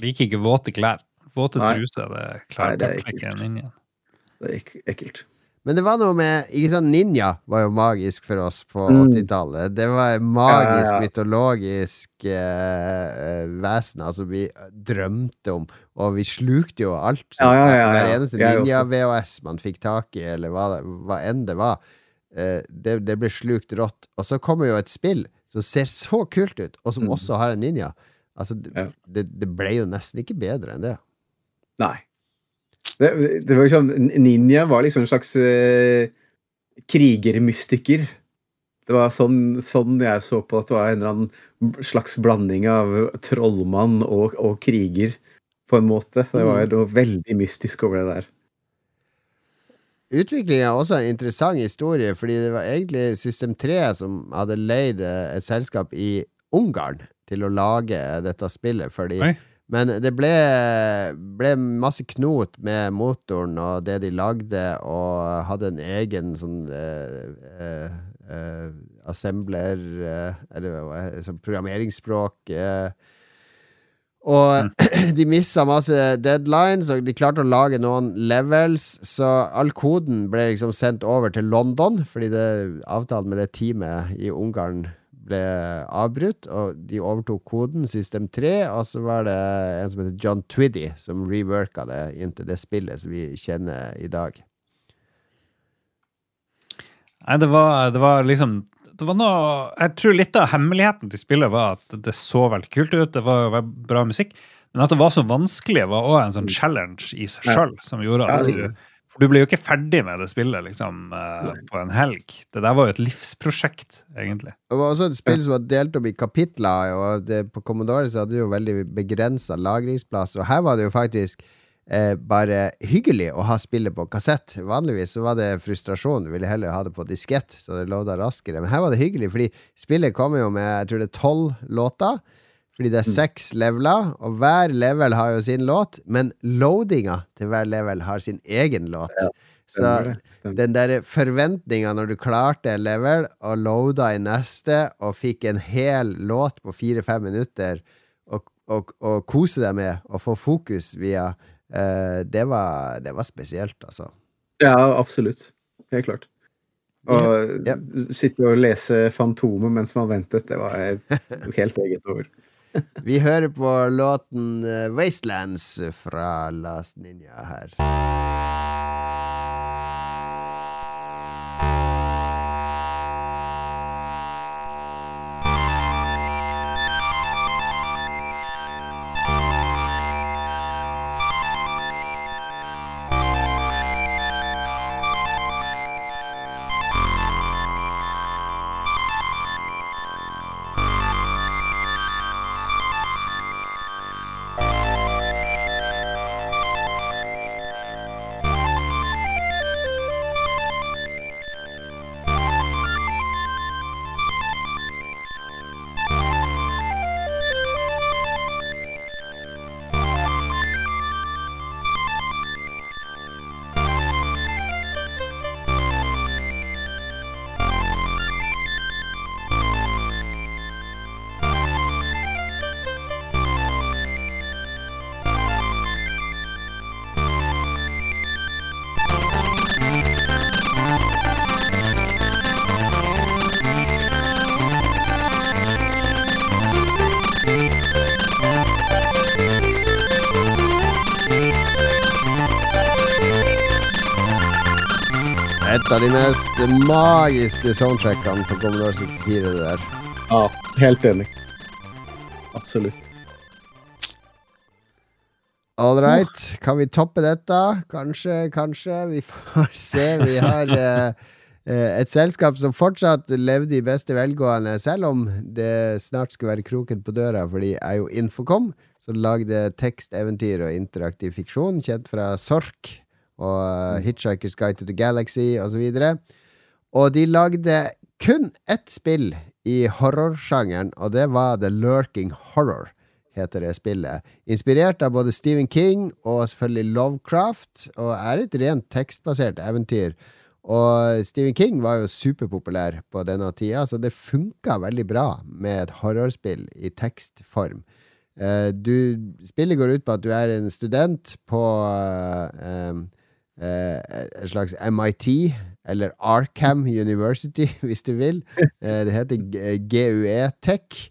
Liker ikke våte klær. Våte Nei. truser, det klarer er ikke en ninja. Det er ek ekkelt. Men det var noe med ikke sant, Ninja var jo magisk for oss på Mm. 80-tallet. Det var magisk, Ja, ja, mytologisk eh, eh, vesen altså vi drømte om. Og vi slukte jo alt. Så Ja. Hver eneste Ninja-VHS man fikk tak i, eller hva, det- hva enn det var, eh, det, det ble slukt rått. Og så kommer jo et spill som ser så kult ut, og som Mm. også har en ninja. Altså, det, det ble jo nesten ikke bedre enn det. Nei. Det, det var liksom, ninja var liksom en slags eh, krigermystiker. Det var sånn, sånn jeg så på at det var en eller annen slags blanding av trollmann og, og kriger, på en måte. Det var noe veldig mystisk over det der. Utviklingen er også en interessant historie, fordi det var egentlig System 3 som hadde leid eh, et selskap i Ungarn til å lage dette spillet fordi. Oi. Men det ble, ble masse knot med motoren og det de lagde, og hadde en egen sånn eh, eh, eh, assembler eh, Eller er sånn programmeringsspråk. Eh, og de missa masse deadlines, og de klarte å lage noen levels, så all koden ble liksom sendt over til London, fordi det, avtalen med det teamet i Ungarn ble avbrutt, og de overtok koden, System 3, og så var det en som heter John Twiddy, som reworka det inn til det spillet som vi kjenner i dag. Nei, det var, det var liksom det var noe, Jeg tror litt av hemmeligheten til spillet var at det så veldig kult ut, det var bra musikk, men at det var så vanskelig, var òg en sånn challenge i seg sjøl, som gjorde at du For du ble jo ikke ferdig med det spillet liksom uh, på en helg. Det der var jo et livsprosjekt, egentlig. Det var også et spill som var delt opp i kapitler, og det, på Commodore så hadde du jo veldig begrensa lagringsplass, og her var det jo faktisk eh, bare hyggelig å ha spillet på kassett. Vanligvis så var det frustrasjon, du ville heller ha det på diskett, så det loada raskere. Men her var det hyggelig, fordi spillet kommer jo med jeg tror det er tolv låter. Fordi det er seks leveler, og hver level har jo sin låt, men loadinga til hver level har sin egen låt. Så Stemmer det, stemmer. den der forventninga når du klarte en level og loada i neste og fikk en hel låt på fire-fem minutter og, og, og kose deg med og få fokus via, eh, det, var, det var spesielt, altså. Ja, absolutt. Helt klart. Og Ja. sitte og lese Fantomet mens man ventet, det var helt eget ord. Vi hører på låten eh, Wastelands fra Last Ninja her. Et av de mest magiske soundtrackene på Commodore 64, det der. Ja, helt enig. Absolutt. All right. Kan vi toppe dette? Kanskje, kanskje. Vi får se. Vi har eh, et selskap som fortsatt levde i beste velgående, selv om det snart skulle være kroken på døra, for de er jo Infocom, som lagde teksteventyr og interaktiv fiksjon, kjent fra Sork og eh, Hitchhiker's Guide to the Galaxy osv. Og de lagde kun ett spill i horrorsjangeren, og det var The Lurking Horror, heter det spillet. Inspirert av både Stephen King og selvfølgelig Lovecraft, og er et rent tekstbasert eventyr. Og Stephen King var jo superpopulær på denne tida, så det funka veldig bra med et horrorspill i tekstform. Uh, du, spillet går ut på at du er en student på uh, et slags MIT, eller Arkham University, hvis du vil. det heter GUE Tech.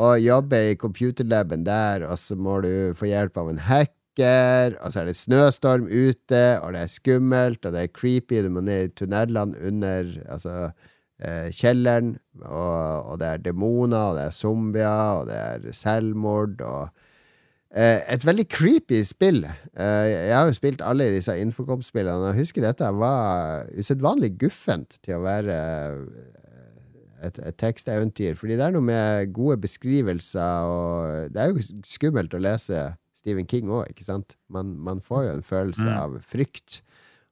Og jobber i computerlaben der, og så må du få hjelp av en hacker, og så er det snøstorm ute, og det er skummelt, og det er creepy, du må ned i tunnelene under altså, kjelleren, og, og, det er demoner, og det er zombier, og det er selvmord, og Eh, et veldig creepy spill. Eh, jeg har jo spilt alle disse Infocom-spillene, og jeg husker dette var usedvanlig guffent til å være eh, et, et teksteventyr. Fordi det er noe med gode beskrivelser, og det er jo skummelt å lese Stephen King òg, ikke sant? Man, man, får jo en følelse mm. av frykt.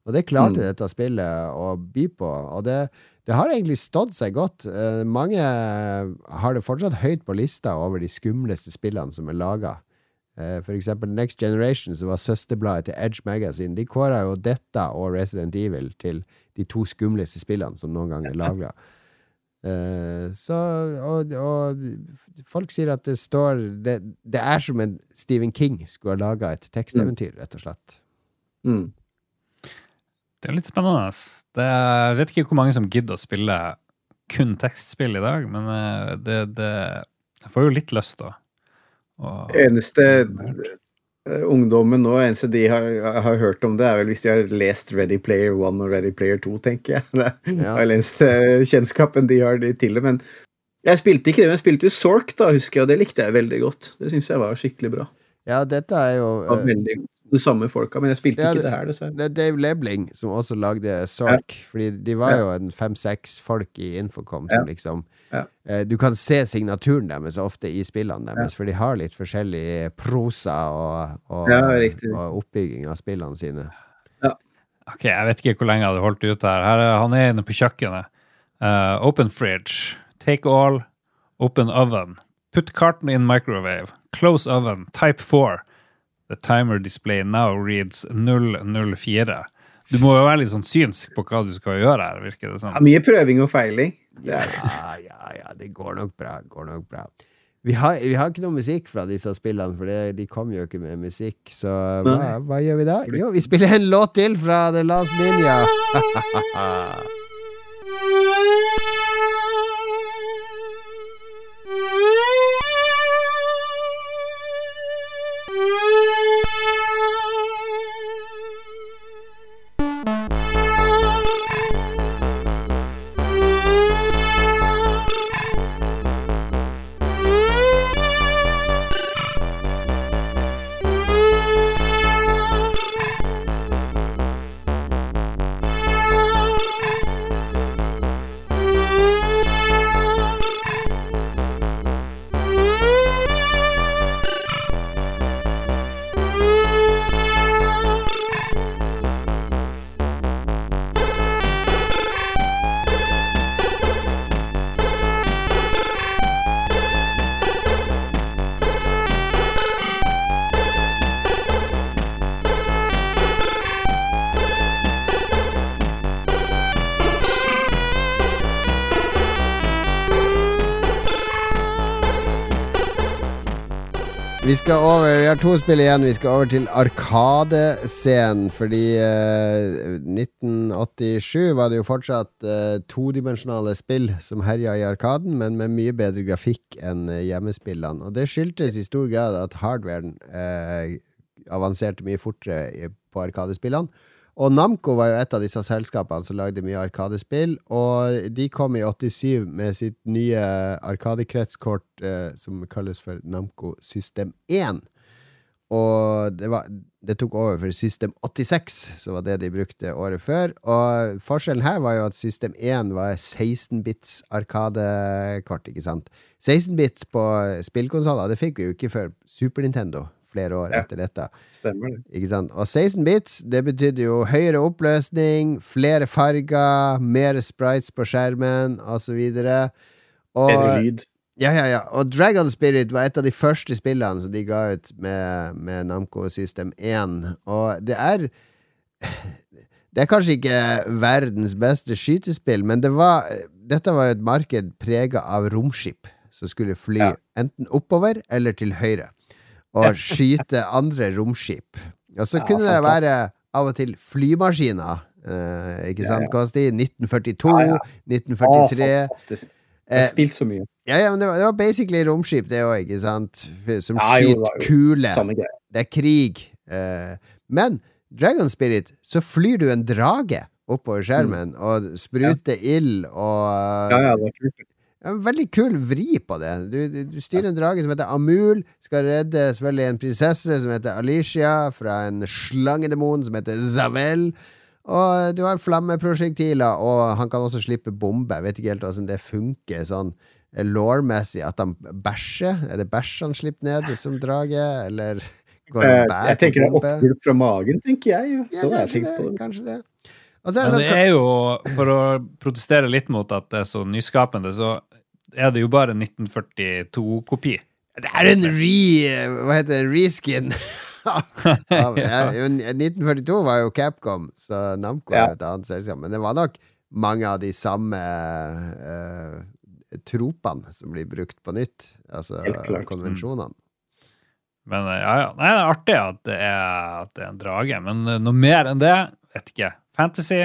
Og det klarte mm. dette spillet å by på. Og det, det har egentlig stått seg godt. Mange har det fortsatt høyt på lista over de skumleste spillene som er laga. Uh, for eksempel Next Generation, som var søsterbladet til Edge Magazine, de kåra jo dette og Resident Evil til de to skumleste spillene som noen gang er lagra. Uh, eh, så og, og, folk sier at det står det, det, er som en Stephen King skulle ha laga et teksteventyr, rett og slett. Mm. Det er litt spennende. Det, jeg vet ikke hvor mange som gidder å spille kun tekstspill i dag, men eh, det, det Jeg får jo litt lyst, da. Og, eneste uh, ungdommen nå, eneste de har, har, hørt om det, er vel hvis de har lest Ready Player 1 og Ready Player 2, tenker jeg. Det ja. den eneste kjennskapen de har til det. Men jeg spilte ikke det, men jeg spilte jo Sork, da, husker jeg, og det likte jeg veldig godt. Det syns jeg var skikkelig bra. Ja, dette er jo uh, veldig godt de samme folka, men jeg spilte ja, ikke det her, dessverre. Det er Dave Lebling som også lagde Sork, ja. fordi de var ja. jo en fem-seks folk i Infocom som liksom eh, Du kan se signaturen deres ofte i spillene deres, for de har litt forskjellig prosa og, og, og oppbygging av spillene sine. Ok, jeg vet ikke hvor lenge jeg hadde holdt ut her. her han er inne på kjøkkenet. Uh, open fridge. Take all. Open oven. Put carton in microwave. Close oven. Type 4. The timer display now reads 004. Du må jo være litt sånn synsk på hva du skal gjøre her, virker det sånn. Ja, mye prøving og feiling. Ja, ja, ja, det går nok bra. Går nok bra. Vi har, vi har ikke noe musikk fra disse spillene, for det, de kom jo ikke med musikk. Så hva, hva gjør vi da? Jo, vi spiller en låt til fra The Last Ninja. vi har to spill igjen. Vi skal over til Arkadescenen. Fordi eh, 1987 var det jo fortsatt eh, todimensjonale spill som herja i Arkaden, men med mye bedre grafikk enn eh, hjemmespillene. Og det skyldtes i stor grad at hardwaren eh, avanserte mye fortere på Arkadespillene. Og Namco var jo et av disse selskapene som lagde mye Arkadespill. Og de kom i 87 med sitt nye Arkadekretskort eh, som kalles for Namco System 1. Og det, var, det, tok over for System 86, som var det de brukte året før. Og forskjellen her var jo at System 1 var 16-bits arkadekort, ikke sant. 16-bits på spillkonsoller, det fikk vi jo ikke før Super Nintendo flere år ja, etter dette. Stemmer det. Ikke sant? Og 16 bits, det betydde jo høyere oppløsning, flere farger, mer sprites på skjermen, osv. Bedre Og, lyd. Ja, ja, ja. og Dragon Spirit var et av de første spillene som de ga ut med, med Namco System 1. Og det er Det er kanskje ikke verdens beste skytespill, men det var, dette var jo et marked prega av romskip som skulle fly Ja. enten oppover eller til høyre og skyte andre romskip. Og så Ja, kunne det være av og til flymaskiner. eh, ikke sant? Hva 1942, Ja, ja. Å, 1943 fantastisk. Jeg har Eh, spilt så mye. Ja, ja, men det var, det var basically romskip, det òg, ikke sant? Som Ja, skyter var jo kule. Samme greie. Det er krig. Uh, men Dragon Spirit, så flyr du en drage oppover skjermen og spruter ild og uh, Ja, ja, det var kult. Ja, veldig kul vri på det. Du, du, du styrer en drage som heter Amul, skal redde selvfølgelig en prinsesse som heter Alicia, fra en slangedemon som heter Zavel. Og du har flammeprosjektiler, og han kan også slippe bombe. Jeg vet ikke helt hvordan det funker sånn law-messig, at han bæsjer. Er det bæsj han slipper ned som drage, eller går han Eh, Jeg tenker det er oppgulp fra magen, tenker jeg. Ja, Så er jeg kanskje det. Kanskje det. Og så er det, sånn, det sånn er jo, for å protestere litt mot at det er så nyskapende, så er det jo bare 1942-kopi. Det er en re... Hva heter det? Reskin. ja. 1942 var jo Capcom, så Namco er Ja. jo et annet selskap. Men det var nok mange av de samme eh, tropene som blir brukt på nytt. Altså konvensjonene. Men eh, ja, ja. Nei, det er artig at det er, at det er en drage, men eh, noe mer enn det, vet ikke. Fantasy,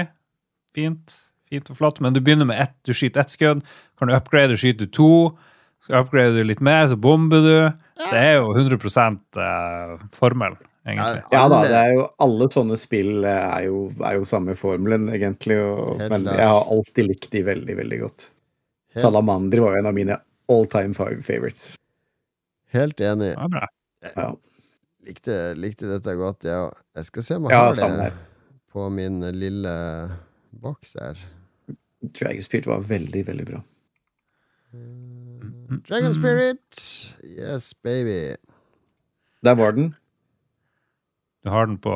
fint. Fint og flott, men du begynner med ett, du skyter ett skudd. Kan du upgrade og skyte to? Skal upgrade du litt mer, så bomber du. Det er jo 100 eh, formelen, egentlig. Ja da, det er jo alle sånne spill er jo, er jo samme formelen, egentlig. Og, men jeg har alltid likt de veldig, veldig godt. Helt- Salamander var en av mine all time five favorites. Helt enig. Ja, bra. Ja, Likte, likte dette godt, ja. Jeg skal se om jeg ja har det her. på min lille boks her. Dragon Spirit var veldig, veldig bra. Dragon Spirit, yes baby. Der var den. Du har den på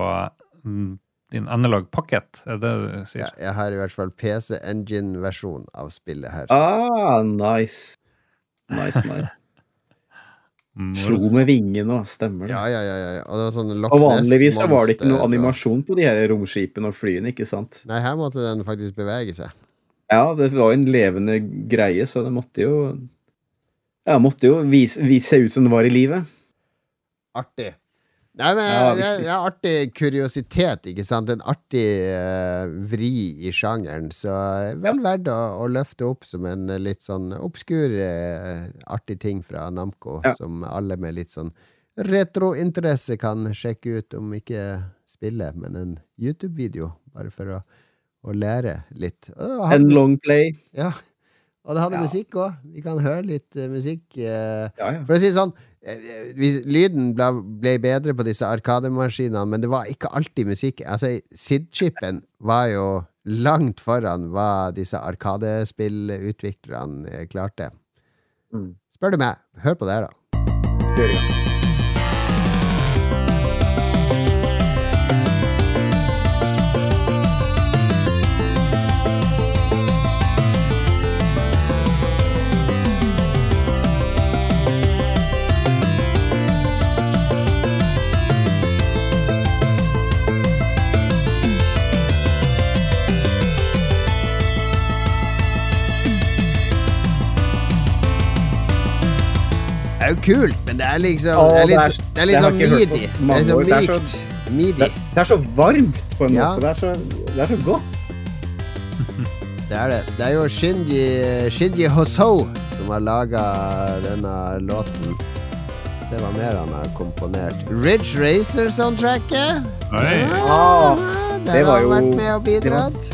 mm, din analog pocket, er det du sier? Ja, jeg har i hvert fall PC Engine-versjon av spillet her. Ah, nice. Nice, nice. Slo med vingen og stemmer det. Ja, ja, ja, ja. Og, det var sånn Og vanligvis så var det ikke noe animasjon på de her romskipene og flyene, ikke sant? Nei, her måtte den faktisk bevege seg. Ja, det var jo en levende greie, så det måtte jo Ja, måtte jo vise, vise seg ut som det var i livet. Artig. Nei, men Ja, visst, det er artig kuriositet, ikke sant? En artig uh, vri i sjangeren. Så vel verdt å, å løfte opp som en eh, litt sånn obskur, uh, artig ting fra Namco, Ja. som alle med litt sånn retrointeresse kan sjekke ut, om ikke spillet, men en YouTube-video, bare for å, å lære litt. En long play. Ja. Og det hadde Ja. musikk òg. Vi kan høre litt uh, musikk. eh, Ja, ja. for å si sånn, eh, lyden ble, ble bedre på disse arkademaskinene, men det var ikke alltid musikk. Altså, SID-chipen var jo langt foran hva disse arkadespillutviklerne eh, klarte. Mm. Spør du meg, hør på det her, da. Kult, men det er liksom Åh, Det er litt, det er litt sånn midi. Det er så- mykt. Midi. Det, det er så varmt på en Ja. måte. Det er så, det er så godt. Det er det. Det er jo Shinji, Shinji Hoso som har laga denne låten. Se hva mer han har komponert. Ridge Racer-soundtracket. Ja, Ah, der det har var han vært med og bidratt.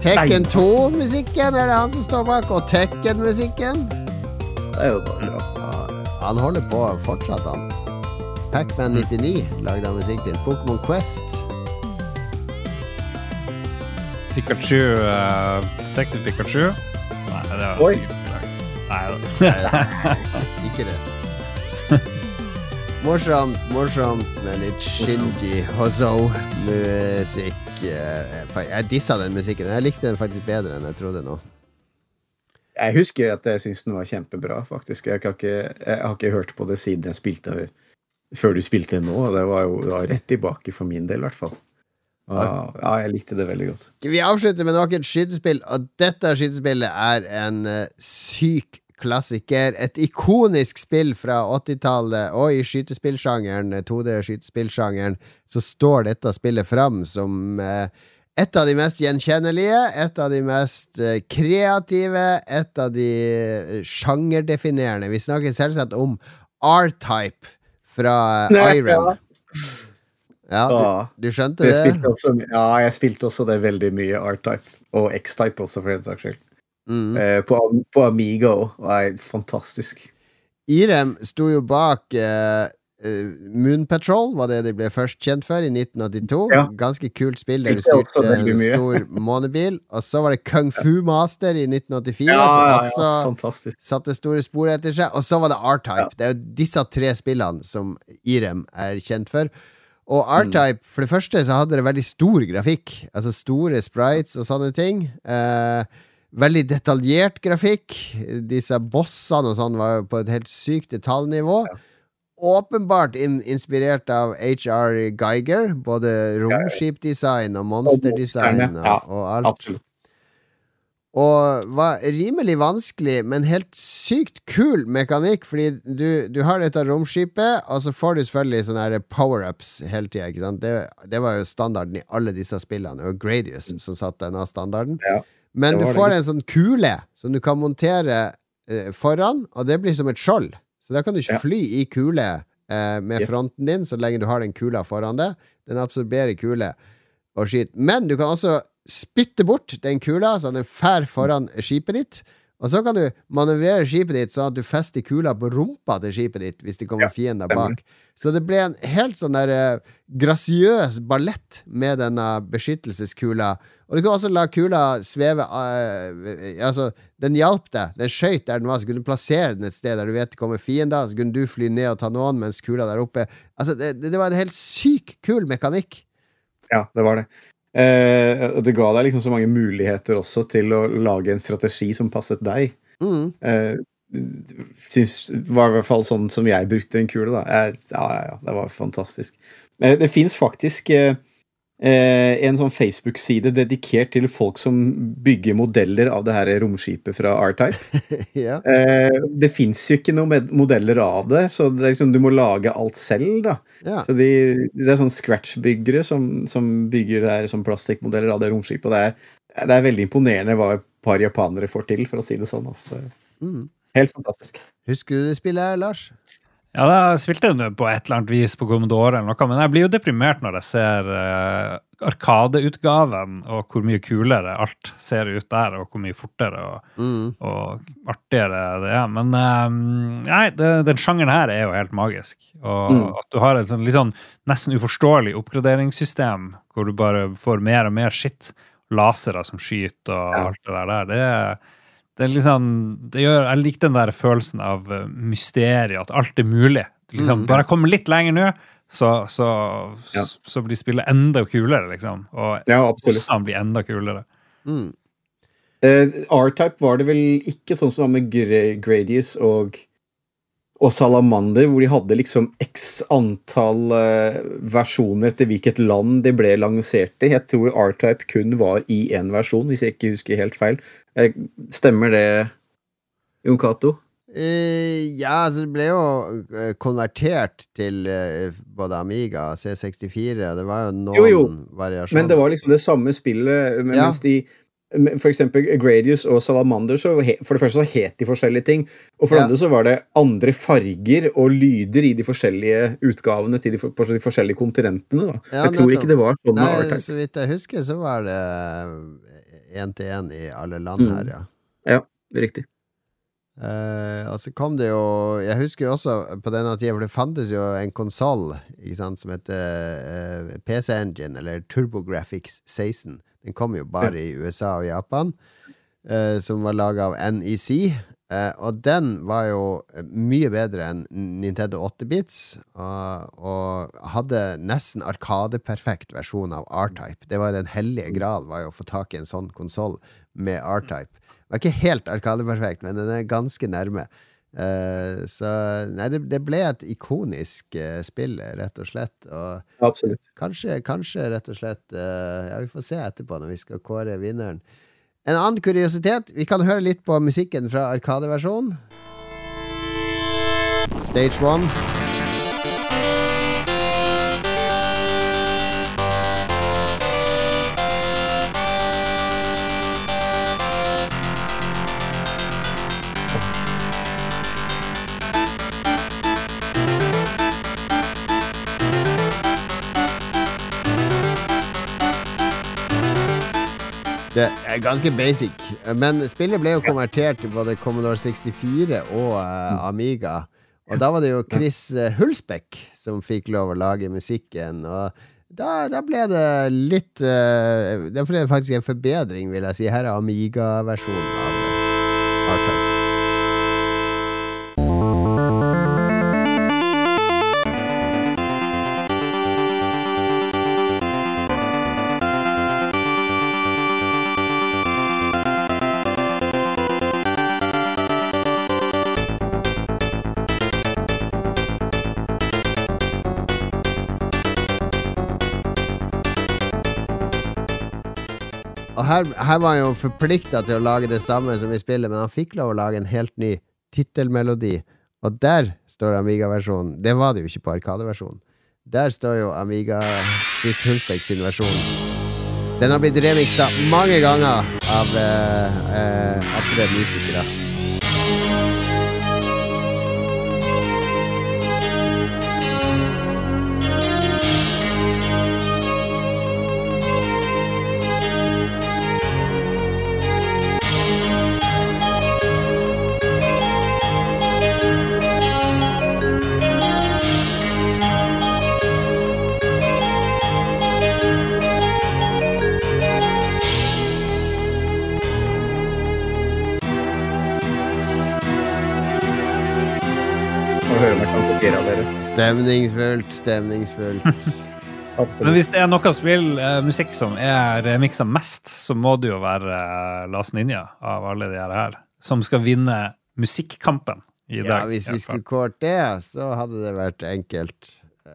Tekken 2-musikken er det han som står bak, og Tekken-musikken. Det er jo bare bra. Han holder på fortsatt, han. Pacman 99 lagde han musikk til. Pokémon Quest. Pikachu, uh, Detective Pikachu. Nei, det var Oi. sikkert ikke lagt. Nei. Ikke det. Morsomt, morsomt, med litt Shinji Hozo-musikk. Eh, Jeg dissa den musikken. Jeg likte den faktisk bedre enn jeg trodde nå. Jeg husker at jeg syns den var kjempebra, faktisk. Jeg, ikke, jeg har ikke hørt på det siden jeg spilte før du spilte nå. og Det var jo det var rett tilbake for min del, i hvert fall. Og, ja, jeg likte det veldig godt. Vi avslutter med nok et skytespill, og dette skytespillet er en uh, syk klassiker. Et ikonisk spill fra 80-tallet, og i skytespillsjangeren, 2D-skytespillsjangeren, så står dette spillet fram som uh, et av de mest gjenkjennelige, et av de mest uh, kreative, et av de sjangerdefinerende. Vi snakker selvsagt om R-Type fra Iron. Ja, du, du skjønte det? Spilte også, ja, jeg spilte også det veldig mye R-Type. Og X-Type også, for den saks skyld. Mm. Eh, på, på, Amiga òg. Fantastisk. Irem sto jo bak eh, eh, Moon Patrol, var det de ble først kjent for, i 1982. Ja. Ganske kult spill der du styrte en stor månebil. Og så var det Kung Fu Master i 1984, ja, som også satte store spor etter seg. Og så var det R-Type. Det er jo disse tre spillene som Irem er kjent for. Og R-Type, for det første så hadde det veldig stor grafikk. Altså store sprites og sånne ting. Uh, veldig detaljert grafikk. Disse bossene og sånn var på et helt sykt detaljnivå. Ja. Åpenbart in inspirert av HR Geiger. Både romskipdesign og monsterdesign og, og alt. Absolutt. Og var rimelig vanskelig, men helt sykt kul mekanikk, fordi du, du har dette romskipet, og så får du selvfølgelig sånne power-ups hele tida. Det, det, var jo standarden i alle disse spillene. Var Gradius som satte denne standarden. Ja, men du får det. en sånn kule som du kan montere eh, foran, og det blir som et skjold. Så da kan du ikke fly i kule eh, med fronten din, så lenge du har den kula foran deg. Den absorberer kule og skyter. Men du kan også spytte bort den kula, så den fær foran skipet ditt. Og så kan du manøvrere skipet ditt sånn at du fester kula på rumpa til skipet ditt hvis det kommer ja, fiender bak. Så det ble en helt sånn der uh, grasiøs ballett med denne beskyttelseskula. Og du kan også la kula sveve uh, Altså, den hjalp deg. Den skøyt der den var, så kunne du plassere den et sted der du vet det kommer fiender, så kunne du fly ned og ta noen mens kula der oppe Altså, det, det var en helt syk kul mekanikk. Ja, det var det. Eh, og det ga deg liksom så mange muligheter også til å lage en strategi som passet deg. Mm. Eh, synes, var i hvert fall sånn som jeg brukte en kule. da. Jeg, ja, ja, ja, det var fantastisk. Eh, det fins faktisk eh, Eh, en sånn Facebook-side dedikert til folk som bygger modeller av det her romskipet fra R-Type. ja. eh, det fins jo ikke noen modeller av det, så det liksom, du må lage alt selv. da. Ja. Så de, Det er sånn Scratch-byggere som, som, bygger det her som plastikkmodeller av det romskipet. og det er, det er, veldig imponerende hva et par japanere får til, for å si det sånn. Altså. Mm. Helt fantastisk. Husker du det spillet, Lars? Ja, da spilte jeg på et eller annet vis på Commodore, eller noe, men jeg blir jo deprimert når jeg ser uh, Arkadeutgaven og hvor mye kulere alt ser ut der, og hvor mye fortere og, mm. og artigere det er. Men um, nei, det, den sjangeren her er jo helt magisk. Og mm. at du har et sånn, litt sånn nesten uforståelig oppgraderingssystem hvor du bare får mer og mer skitt. Lasere som skyter og ja. alt det der. Det er det liksom, det gjør, Jeg liker den der følelsen av eh, mysteriet, at alt er mulig. Liksom, mm. Bare jeg kommer litt lenger nå, så, så, ja. så, blir spillet enda kulere, liksom. Og ja, bossene blir enda kulere. Mm. Uh, R-Type var det vel ikke sånn som var med Gradius og, og Salamander, hvor de hadde liksom x antall uh, versjoner etter hvilket land de ble lansert i. Jeg tror R-Type kun var i én versjon, hvis jeg ikke husker helt feil. Eh, stemmer det, Jon Cato? Uh, ja, altså det ble jo uh, konvertert til uh, både Amiga og C64. Det var jo noen jo, jo. variasjoner. Men det var liksom det samme spillet. Men, ja. Mens de for eksempel Gradius og Salamander, så for det første så het de forskjellige ting. Og for det ja. andre så var det andre farger og lyder i de forskjellige utgavene til de, på de forskjellige kontinentene. Da. Ja, jeg tror ikke det var sånn Nei, Så vidt jeg husker, så var det én til én i alle land mm. her, ja. Ja, riktig. Uh, og så kom det jo Jeg husker jo også på denne tida, for det fantes jo en konsoll som heter eh, PC Engine, eller TurboGrafx 16. Den kom jo bare i USA og Japan, uh, som var laga av NEC. Og den var jo mye bedre enn Nintendo 8-bits, og, og, hadde nesten arkadeperfekt versjon av R-Type. Det var den hellige gral, var jo å få tak i en sånn konsoll med R-Type. Den var ikke helt Arkadeperfekt, men den er ganske nærme. Eh, så nei, det, det ble et ikonisk eh, spill, rett og slett. Og Absolutt. kanskje, kanskje rett og slett eh, Ja, vi får se etterpå når vi skal kåre vinneren. En annen kuriositet. Vi kan høre litt på musikken fra Arkadeversjonen. Stage one. Det er ganske basic, men spillet ble jo konvertert til både Commodore 64 og uh, Amiga. Og da var det jo Chris eh, Hulsbeck som fikk lov å lage musikken. Og da, da ble det litt uh, Det ble faktisk en forbedring, vil jeg si. Her er Amiga-versjonen av Artime. Her, her var han jo forplikta til å lage det samme som i spillet, men han fikk lov å lage en helt ny tittelmelodi. Og der står Amiga-versjonen. Det var det jo ikke på Arkade-versjonen. Der står jo Amiga Chris Hulsbeck sin versjon. Den har blitt remixa mange ganger av uh, uh, andre musikere. Av dere. Stemningsfullt, stemningsfullt. Men hvis det er noe spill, uh, musikk som er remiksa mest, så må det jo være uh, Las Ninja av alle de her, som skal vinne musikkampen i Ja, dag. hvis vi skulle kåret det, så hadde det vært enkelt.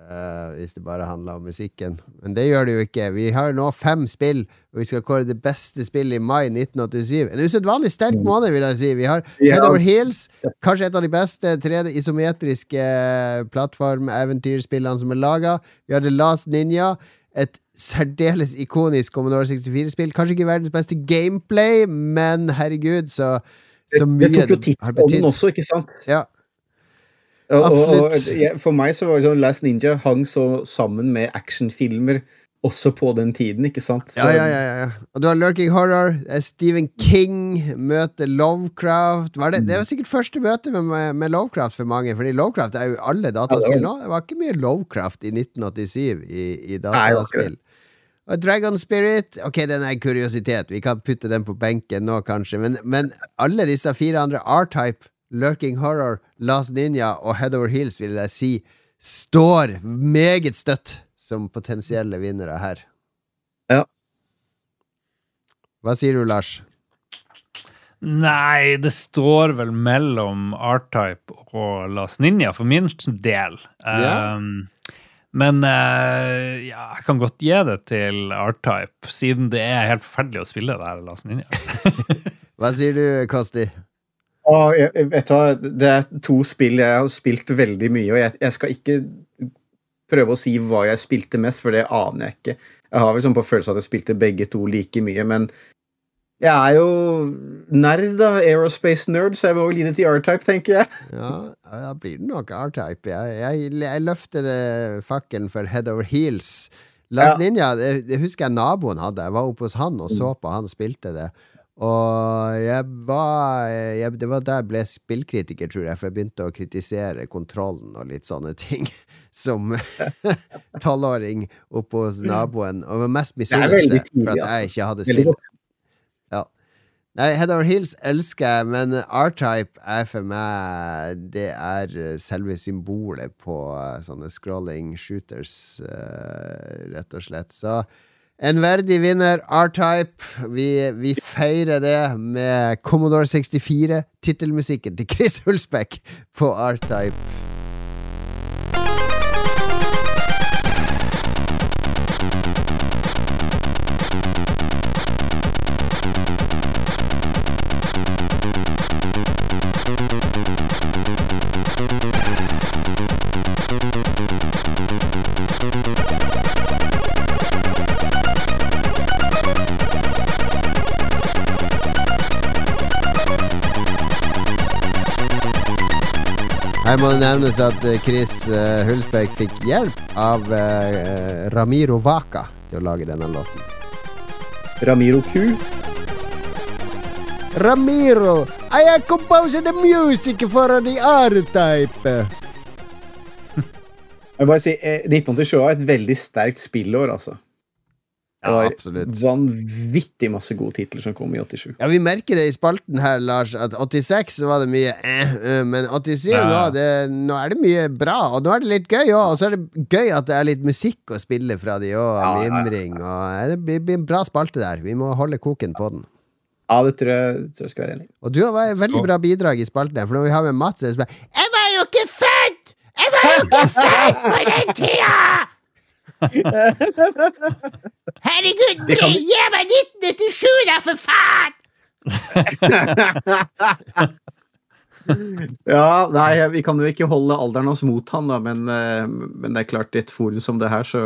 Eh, hvis det bare handla om musikken. Men det gjør det jo ikke. Vi har nå fem spill, og vi skal kåre det beste spillet i mai 1987. En usedvanlig sterk måned, vil jeg si. Vi har. Head Over Heels, kanskje et av de beste 3D isometriske plattform-eventyrspillene som er laga. Vi har The Last Ninja. Et særdeles ikonisk Commodore 64-spill. Kanskje ikke verdens beste gameplay, men herregud, så, så mye Det tok jo tidsånden også, ikke sant? Ja. Og, og, og, Absolutt. for meg så var det sånn Last Ninja hang så sammen med actionfilmer også på den tiden, ikke sant? Så, Ja, ja, ja, ja. Og du har Lurking Horror. eh, Stephen King møter Lovecraft. Var det, det var sikkert første møte med, med, Lovecraft for mange, fordi Lovecraft er jo alle dataspill nå. Det var ikke mye Lovecraft i 1987 i, i dataspill. Og Dragon Spirit Ok, den er en kuriositet. Vi kan putte den på benken nå, kanskje. Men, men alle disse fire andre R-Type, Lurking Horror, Last Ninja og Head Over Heels, vil jeg si, står meget støtt som potensielle vinnere her. Ja. Hva sier du, Lars? Nei, det står vel mellom R-Type og Las Ninja for min del. Ja. Um, men uh, ja, jeg kan godt gi det til R-Type, siden det er helt forferdelig å spille det her Las Ninja. Hva sier du, Kosti? Å, jeg, jeg vet du det er to spill jeg har spilt veldig mye, og jeg, jeg skal ikke prøve å si hva jeg spilte mest, for det aner jeg ikke. Jeg har vel sånn på følelse at jeg spilte begge to like mye, men jeg er jo nerd, da. Aerospace nerd, så jeg må jo lide til R-Type, tenker jeg. Ja, da blir det nok R-Type. Jeg, jeg, jeg løfter fakken for Head Over Heels. Last Ja. Ninja, det, det husker jeg naboen hadde. Jeg var oppe hos han og så på han spilte det. Og jeg var jeg, Det var da jeg ble spillkritiker, tror jeg, for jeg begynte å kritisere kontrollen og litt sånne ting. Som tolvåring oppe hos naboen. Og var mest misunnelse for at altså. jeg ikke hadde spill. Ja. Nei, Head Over Heels elsker jeg, men R-Type er for meg Det er selve symbolet på eh, sånne scrolling shooters, eh, rett og slett. Så En verdig vinner, R-Type. Vi, vi feirer det med Commodore 64, tittelmusikken til Chris Hulsbeck på R-Type. Her må det nevnes at eh, Chris eh, Hulsbeck fikk hjelp av eh, Ramiro Vaca til å lage denne låten. Ramiro Q. Ramiro, I have composed the music for the R-Type. Jeg vil bare si, eh, 1987 var et veldig sterkt spillår, altså. Det Ja, var absolutt. vanvittig masse gode titler som kom i 87. Ja, Vi merker det i spalten her, Lars, at 86 var det mye eh, eh, men 87 Ja. nå, det, nå er det mye bra, og nå er det litt gøy òg. Og så er det gøy at det er litt musikk å spille fra de òg, Ja, ja, ja. mimring. Og eh, det blir, blir en bra spalte der. Vi må holde koken på den. Ja, det tror jeg, tror jeg skal være enig. Og du har vært et veldig bra bidrag i spalten, her, for når vi har med Mats, så er det sånn Jeg var jo ikke født! Jeg var jo ikke født på den tida! Herregud, Det kan- gi meg 1997, da, for faen! Ja, nei, vi kan jo ikke holde alderen hans mot han, da, men, eh, men det er klart, i et forum som det her, så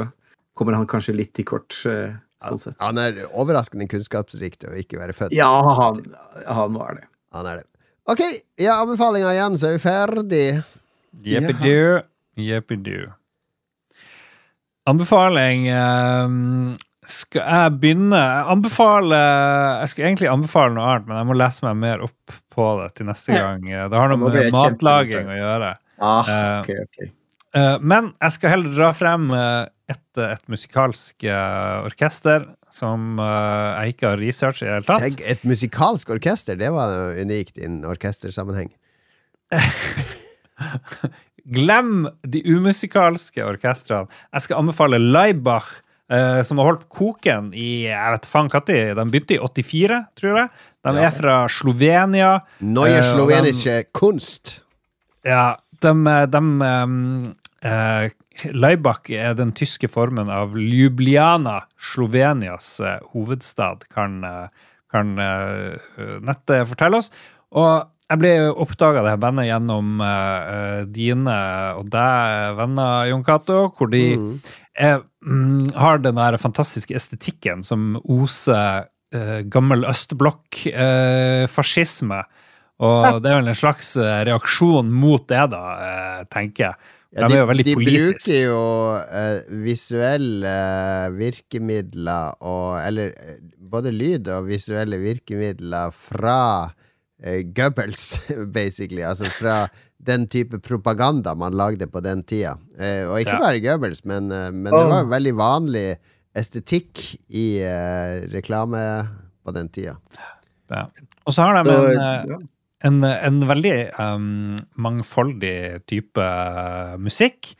kommer han kanskje litt i kort. eh, Sånn sett. Han er overraskende kunnskapsrik til å ikke være født. Ja, han, han var det. Han er det. Ok, ja, anbefalinga igjen, så er vi ferdig. Jeppidu, jeppidu. Anbefaling eh, Skal jeg begynne Jeg anbefaler Jeg skulle egentlig anbefale noe annet, men jeg må lese meg mer opp på det til neste Ja. gang. Det har noe med matlaging å gjøre. Ah, okay, okay. ok. Eh, men jeg skal heller dra frem eh, et, et musikalsk eh, orkester som eh, jeg ikke har researchet i det hele tatt. Tenk, et musikalsk orkester, det var unikt i en orkestersammenheng. Glem de umusikalske orkestrene. Jeg skal anbefale Leibach, eh, som har holdt koken i jeg vet faen når. De begynte i 84, tror jeg. De Ja. er fra Slovenia. Neue Eh, og kunst. Ja, de, de eh, Leibach er den tyske formen av Ljubljana, Slovenias eh, hovedstad, kan, eh, kan nettet fortelle oss. Og jeg ble oppdaga det her bandet gjennom eh, eh, dine og deg, venner, Jon Cato, hvor de Mm. er, mm, har den der fantastiske estetikken som oser uh, gammel østblokk-fascisme. og det er vel en slags eh, reaksjon mot det, da, eh, tenker jeg. De, er jo veldig de bruker jo eh, visuelle virkemidler og Eller eh, både lyd og visuelle virkemidler fra uh, Goebbels, basically. Altså fra den type propaganda man lagde på den tida. Eh, og ikke Ja. bare Goebbels, men, eh, men det var jo veldig vanlig estetikk i eh, reklame på den tida. Ja. Og så har de en, eh, en, en veldig um, mangfoldig type eh, musikk.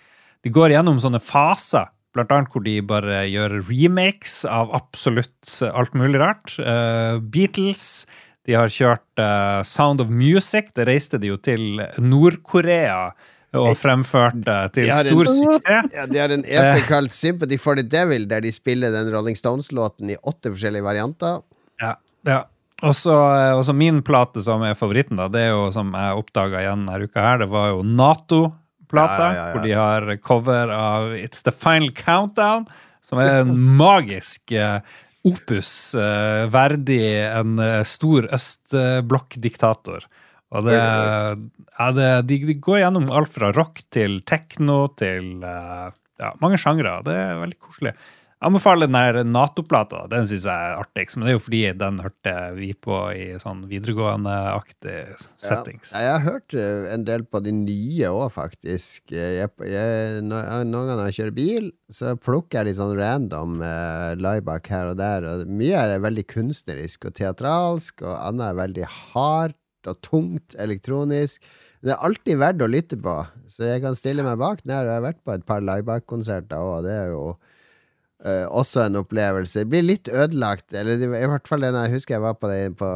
De går gjennom sånne faser, blant annet hvor de bare gjør remakes av absolutt alt mulig rart. Uh, Beatles. De har kjørt uh, Sound of Music. Det reiste de jo til Nord-Korea og fremførte til De en- stor suksess. Ja, De har en EP kalt Sympathy for the Devil, der de spiller den Rolling Stones-låten i åtte forskjellige varianter. Ja, ja. Og så min plate som er favoritten, da, det er jo som jeg oppdaga igjen denne uka her, det var jo Nato-plata, Ja, hvor de har cover av It's The Final Countdown, som er en magisk eh, opus eh, verdig en eh, stor østblokk-diktator. Og det, ja, det de, de går gjennom alt fra rock til tekno til eh, ja, mange sjangre. Det er veldig koselig. Anbefaler den der Nato-plata. Den syns jeg er artigst. Men det er jo fordi den hørte vi på i sånn videregående-aktig settings. Ja, jeg har hørt eh, en del på de nye òg, faktisk. Jeg, jeg, noen ganger når jeg kjører bil, så plukker jeg litt sånn random uh, Laibak her og der. Og mye er veldig kunstnerisk og teatralsk, og annet er veldig hardt og tungt elektronisk. Det er alltid verdt å lytte på, så jeg kan stille meg bak den her. Jeg har vært på et par Laibak-konserter òg, og det er jo eh, også en opplevelse. Det blir litt ødelagt, eller i hvert fall den jeg husker jeg var på det på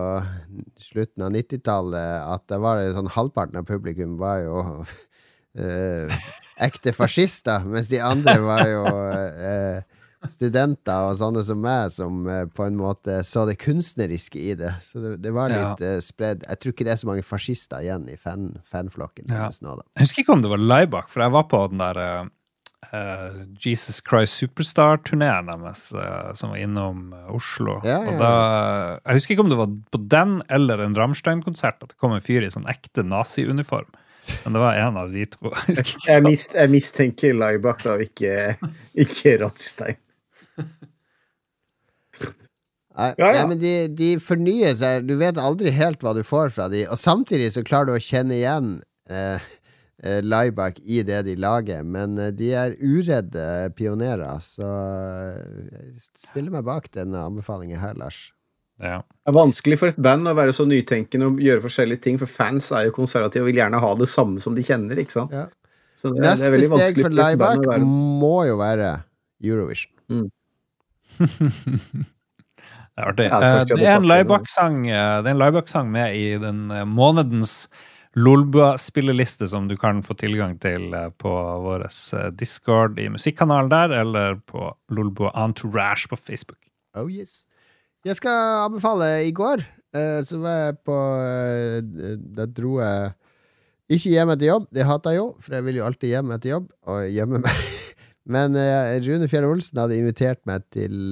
slutten av 90-tallet, at det var sånn halvparten av publikum var jo uh, ekte fascister, mens de andre var jo uh, studenter og sånne som meg, som på en måte så det kunstneriske i det. Så det, det var litt eh, spredd. Jeg tror ikke det er så mange fascister igjen i fan, fanflokken Ja. nå. Jeg husker ikke om det var Laibach, for jeg var på den der eh, Jesus Christ Superstar-turneen deres, eh, som var innom eh, Oslo. Ja, ja, Og da, jeg husker ikke om det var på den eller en Rammstein-konsert at det kom en fyr i sånn ekte nazi-uniform. Men det var en av de to. Jeg husker. Jeg, mis, jeg mistenker og ikke, ikke Rammstein. Nei, Ja, ja. nei, men de, de fornyer seg. Du vet aldri helt hva du får fra de, og samtidig så klarer du å kjenne igjen eh, eh, Laibach i det de lager. Men eh, de er uredde pionerer, så eh, jeg stiller meg bak denne anbefalingen her, Lars. Ja. Det er vanskelig for et band å være så nytenkende og gjøre forskjellige ting, for fans er jo konservative og vil gjerne ha det samme som de kjenner. ikke sant? Ja. Så det, det Neste er steg for være må jo være Eurovision. Det er artig. Ja, Eh, det er en eh, Det er Laibach-sang med i den eh, månedens Lolbua-spilleliste som du kan få tilgang til eh, på vår eh, Discord i musikkanalen der, eller på Lolbua Entourage på Facebook. Oh yes. Jeg skal anbefale I går eh, så var jeg på Da dro jeg ikke hjem etter jobb. Det hater jeg jo, for jeg vil jo alltid hjem etter jobb og gjemme meg. Men Rune Fjell Olsen hadde invitert meg til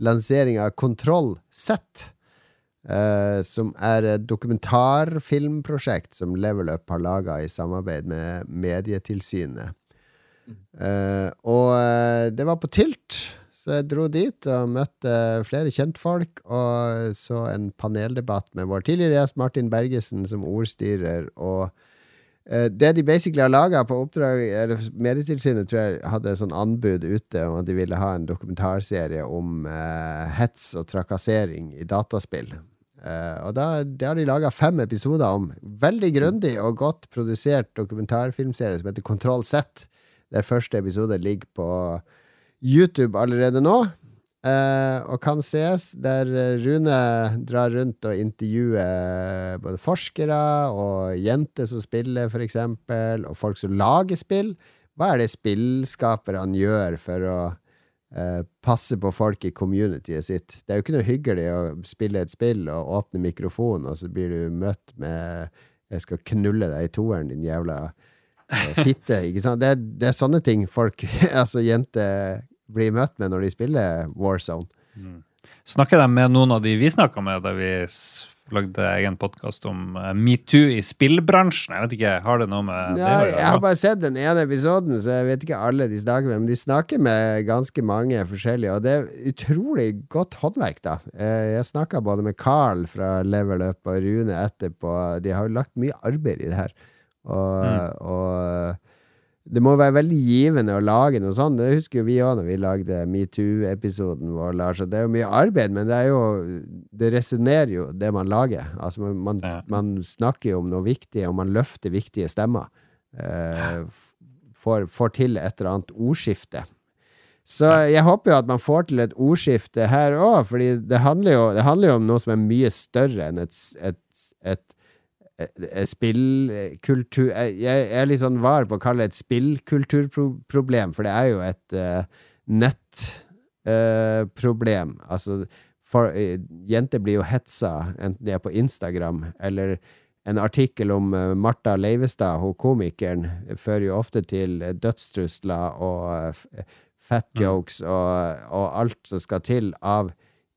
lansering av Kontroll Z. eh, som er et dokumentarfilmprosjekt som Level Up har laga i samarbeid med Medietilsynet. Uh, og uh, det var på Tilt, så jeg dro dit og møtte flere kjentfolk, og så en paneldebatt med vår tidligere gjest Martin Bergesen som ordstyrer. og det de basically har laga på oppdrag eller Medietilsynet tror jeg hadde sånn anbud ute om at de ville ha en dokumentarserie om eh, hets og trakassering i dataspill. Eh, og da, det har de laga fem episoder om. Veldig grundig og godt produsert dokumentarfilmserie som heter Kontroll Z. Der første episode ligger på YouTube allerede nå. Uh, og kan ses, der eh, Rune drar rundt og intervjuer både forskere og jenter som spiller, for eksempel, og folk som lager spill. Hva er det spillskaperne gjør for å eh, passe på folk i communityet sitt? Det er jo ikke noe hyggelig å spille et spill og åpne mikrofonen, og så blir du møtt med 'jeg skal knulle deg i toeren, din jævla eh, fitte'. Ikke sant? Det, er, det er sånne ting folk, altså jenter, blir møtt med når de spiller Warzone. Snakker de med noen av de vi snakka med da vi lagde egen podkast om eh, metoo i spillbransjen? Jeg vet ikke, Har det noe med det Ja, å jeg har bare sett den ene episoden, så jeg vet ikke alle de snakker med. Men de snakker med ganske mange forskjellige, og det er utrolig godt håndverk, da. Eh, Jeg snakka både med Carl fra Level Up og Rune etterpå. De har jo lagt mye arbeid i det her. Og, og det må være veldig givende å lage noe sånt. Det husker jo vi òg når vi lagde metoo-episoden vår, Lars. Og det er jo mye arbeid, men det er jo Det resonnerer jo, det man lager. Altså, man, man, Ja. man snakker jo om noe viktig, og man løfter viktige stemmer. Eh, får, får til et eller annet ordskifte. Så jeg håper jo at man får til et ordskifte her òg, fordi det handler, jo, det handler jo om noe som er mye større enn et, et, et spillkultur jeg, jeg er litt sånn var på å kalle det et spillkulturproblem, for det er jo et uh, nettproblem. altså, for, uh, jenter blir jo hetsa, enten de er på Instagram eller en artikkel om Marta Leivestad, hun komikeren, fører jo ofte til eh, dødstrusler og eh, fat jokes og, og alt som skal til av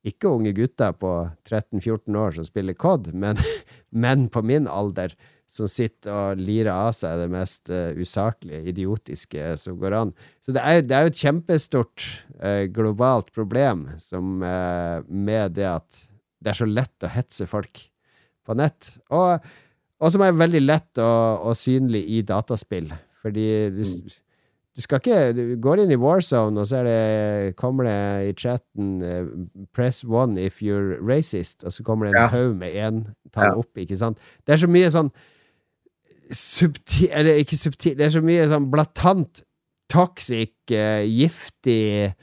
ikke unge gutter på 13-14 år som spiller COD, men menn på min alder som sitter og lirer av seg det mest uh, usaklige, idiotiske som går an. Så det er, det er jo et kjempestort uh, globalt problem som, uh, med det at det er så lett å hetse folk på nett. Og, og som er veldig lett og, og synlig i dataspill. Fordi du, du skal ikke Du går inn i Warzone, og så det, kommer det i chatten eh, 'Press one if you're racist', og så kommer det en Ja. haug med entall Ja. opp, ikke sant? Det er så mye sånn subtil Eller ikke subtil, det er så mye sånn blatant toxic, uh, giftig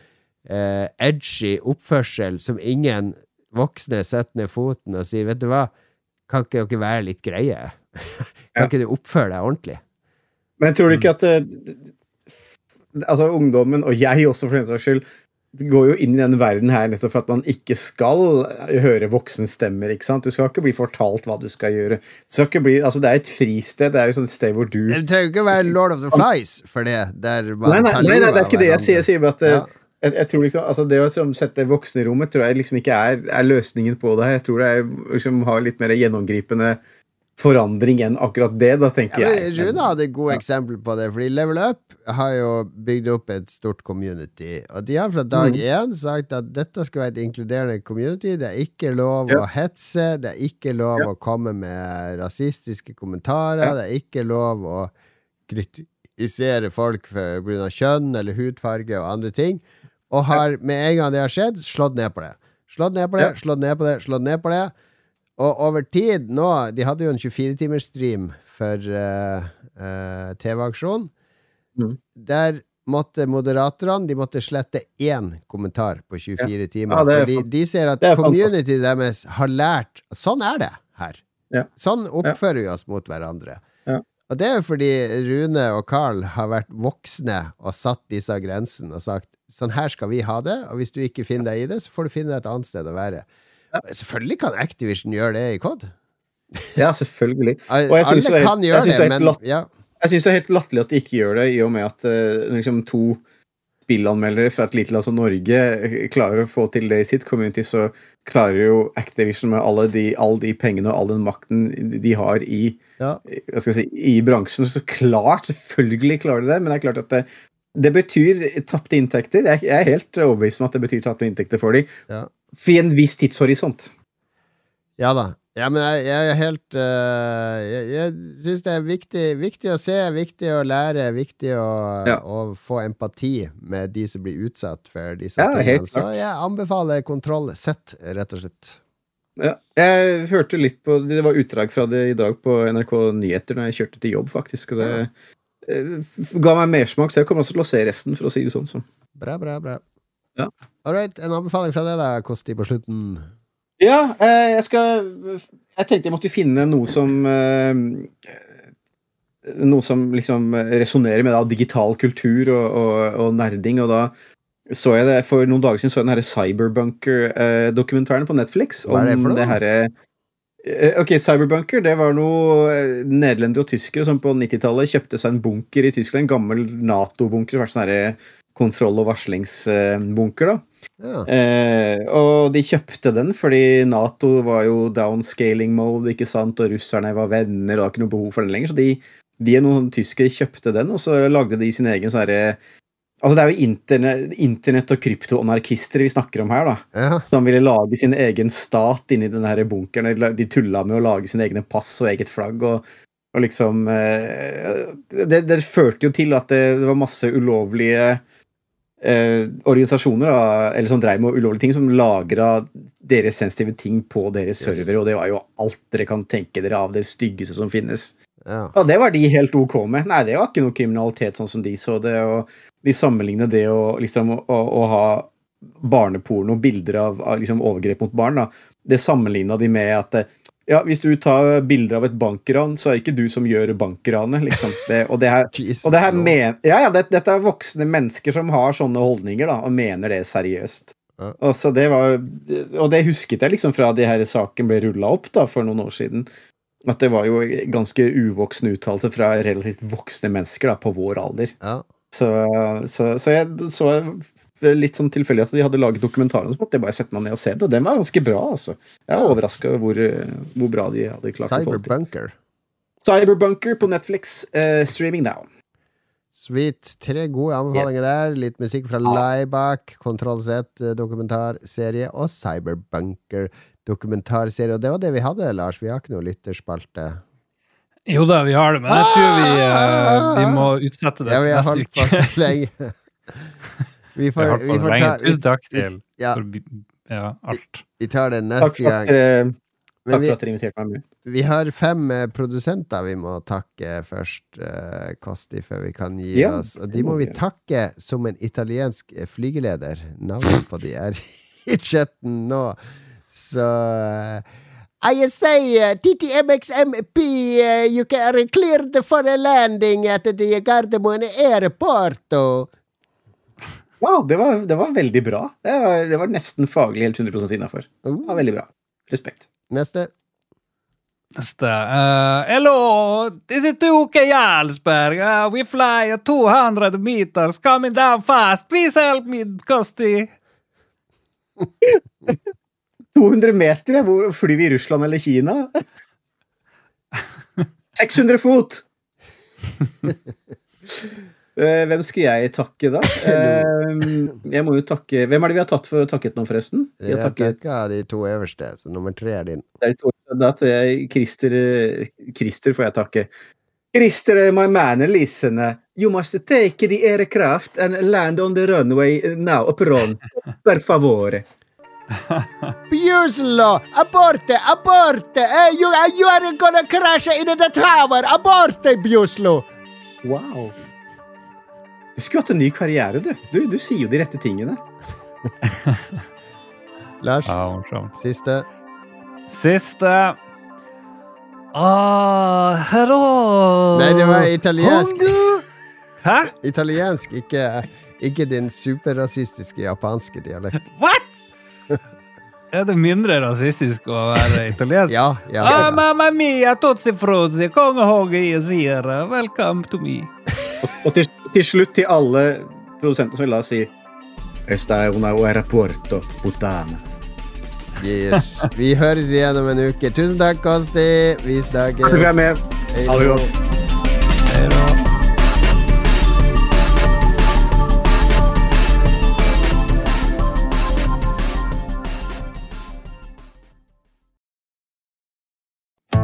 uh, edgy oppførsel som ingen voksne setter ned foten og sier 'vet du hva', kan ikke dere være litt greie? kan Ja. ikke du oppføre deg ordentlig? Men jeg tror du ikke at eh, Altså, ungdommen, og jeg også for den saks skyld, går jo inn i denne verden her nettopp for at man ikke skal høre voksne stemmer. ikke sant? Du skal ikke bli fortalt hva du skal gjøre. Du skal ikke bli, altså Det er et fristed. Det er jo sånn et sted hvor du Det trenger jo ikke å være Lord of the Flies for det. Der man Nei, nei, nei, nei, det er ikke det jeg sier. Jeg sier bare at eh, Ja. jeg, jeg tror liksom, altså Det å liksom sette voksne i rommet tror jeg liksom ikke er, er løsningen på det her. Jeg tror det er liksom har litt mer gjennomgripende forandring enn akkurat det, da, tenker Ja, men jeg. Rune hadde et godt eksempel på det, fordi Level Up har jo bygd opp et stort community. Og de har fra dag Mm. én sagt at dette skal være et inkluderende community. Det er ikke lov Ja. å hetse, det er ikke lov Ja. å komme med rasistiske kommentarer, Ja. det er ikke lov å kritisere folk for kjønn eller hudfarge og andre ting. Og har med en gang det har skjedd, slått ned på det. Slått ned på det, Ja. slått ned på det, slått ned på det. Og over tid nå De hadde jo en 24-timersstream for uh, TV-aksjonen. Mm. Der måtte moderatorene De måtte slette én kommentar på 24 timer. Ja, fordi de ser at community deres har lært Sånn er det her. Ja. Sånn oppfører vi oss mot hverandre. Ja. Og det er jo fordi Rune og Carl har vært voksne og satt disse grensene og sagt sånn her skal vi ha det, og hvis du ikke finner deg i det, så får du finne deg et annet sted å være. Selvfølgelig kan Activision gjøre det i COD. Ja, selvfølgelig. Og jeg syns Alle det det, det er helt er latterlig at de ikke gjør det, i og med at uh, liksom to spillanmeldere fra et lite land som Norge eh, klarer å få til det i sitt community, så klarer jo Activision med alle de, all de pengene og all den makten de har i, Ja. si, i bransjen. Så klart, selvfølgelig klarer de det, men det er klart at det, det betyr tapte inntekter. Jeg er helt overbevist om at det betyr tapte inntekter for dem. Ja. For i en viss tidshorisont. Ja da. Ja, men jeg, jeg er helt uh, Jeg, jeg syns det er viktig, viktig å se, viktig å lære, viktig å, Ja. å få empati med de som blir utsatt for disse Ja, tingene. Så jeg anbefaler kontroll sett, rett og slett. Ja. Jeg hørte litt på Det var utdrag fra det i dag på NRK Nyheter når jeg kjørte til jobb, faktisk. Og det ja. ga meg mersmak, så jeg kommer også til å se resten, for å si det sånn. Så. Bra, bra, bra. Ja. All right, en anbefaling fra deg, da, Kosti, på slutten. Ja, eh, jeg skal Jeg tenkte jeg måtte finne noe som eh, Noe som liksom resonnerer med da, digital kultur og, og, og nerding, og da så jeg det For noen dager siden så jeg den herre Cyberbunker-dokumentaren på Netflix. Hva er det for noe? det her, Eh, Ok, Cyberbunker det var noe nederlendere og tyskere som på 90-tallet kjøpte seg en bunker i Tyskland. En gammel Nato-bunker. vært sånn kontroll- og varslingsbunker. da. Ja. Eh, og de kjøpte den fordi Nato var jo downscaling mode, ikke sant, og russerne var venner, og det var ikke noe behov for den lenger. Så de, de noen tyskere kjøpte den, og så lagde de sin egen sånn herre Altså, det er jo internett, internet og kryptoanarkister vi snakker om her, da. ja. Som ville lage sin egen stat inni den her bunkeren. De tulla med å lage sine egne pass og eget flagg. og, og liksom eh, det, det førte jo til at det, det var masse ulovlige eh, organisasjoner da, eller som dreiv med ulovlige ting, som lagra deres sensitive ting på deres Yes. servere, og det var jo alt dere kan tenke dere av det styggeste som finnes. ja. Og det var de helt ok med. Nei, det var ikke noe kriminalitet sånn som de så det. og De sammenligna det å liksom å, å ha barneporno, bilder av, av liksom overgrep mot barn, da. Det sammenligna de med at eh, ja, hvis du tar bilder av et bankran, så er det ikke du som gjør bankranet, liksom. Det, og det her, Jesus og det her men, ja, ja, det, dette er voksne mennesker som har sånne holdninger, da, og mener det seriøst. Ja. Og, så det var, og det husket jeg liksom fra de her saken ble rulla opp da, for noen år siden. At det var jo ganske uvoksne uttalelser fra relativt voksne mennesker da, på vår alder. Ja. Så, så, så jeg så litt sånn tilfeldig at de hadde laget dokumentaren, så måtte jeg bare sette meg ned og se det. Og den var ganske bra, altså. Jeg er Ja. overraska over hvor, hvor bra de hadde klart å få til. Cyberbunker. Cyberbunker på Netflix, Uh, streaming now. Sweet. Tre gode anbefalinger der. Litt musikk fra Laibach, Kontroll Z eh, dokumentarserie og Cyberbunker dokumentarserie. Og det var det vi hadde, Lars. Vi har ikke noe lytterspalte. Jo da, vi har det, men jeg tror vi, eh, vi må utsette det Ja, vi har holdt på så lenge. Vi får, vi får ta, Tusen takk til ja, for ja, alt. vi tar det neste gang. Takk, Takk vi, for at dere inviterte meg med. vi har fem eh, produsenter vi må takke først, eh, Kosti, før vi kan gi Ja, oss. Og de må vi takke som en italiensk eh, flygeleder. Navnet på de er i chatten nå. Så eh, I say, uh, TTMXMP, uh, you can clear the for a landing at the Gardermoen airport. Wow, det var, det var veldig bra. Det var, det var nesten faglig helt 100 innafor. Det var veldig bra. Respekt. neste. Neste. Uh, hello, this is Duke Jarlsberg. Uh, we fly 200 meters coming down fast. Please help me, Kosti. 200 meter? Hvor Flyr vi i Russland eller Kina? 600 fot! Eh, Hvem skal jeg takke, da? Eh, Jeg må jo takke Hvem er det vi har tatt for takket nå, forresten? Vi Jeg har takket de to øverste, så nummer tre er din. det er de to, da tar jeg Christer eh, Christer får jeg takke. Christer, my man, listen. eh, You must take the aircraft and land on the runway now, upon. Per favore. Bjuslo! Aborte! Aborte! Uh, you, uh, you are gonna crash into the tower! Aborte, Bjuslo! Wow. Du skulle hatt en ny karriere, du. Du, du sier jo de rette tingene. Lars, Ja, morsomt. siste. Siste. Ah, hello. Nei, det var italiensk. Hæ? Italiensk, ikke, ikke din superrasistiske japanske dialekt. What? Er det mindre rasistisk å være italiensk? Ja, ja. Ah, mamma mia, tozzi frozzi, kongehoge i sira, welcome to me. Og til, til slutt til alle produsentene så la oss si Esta er una aeroporto, putana. Yes. Vi høres igjen om en uke. Tusen takk, Kosti. Vi snakkes. For er med. Ha det godt.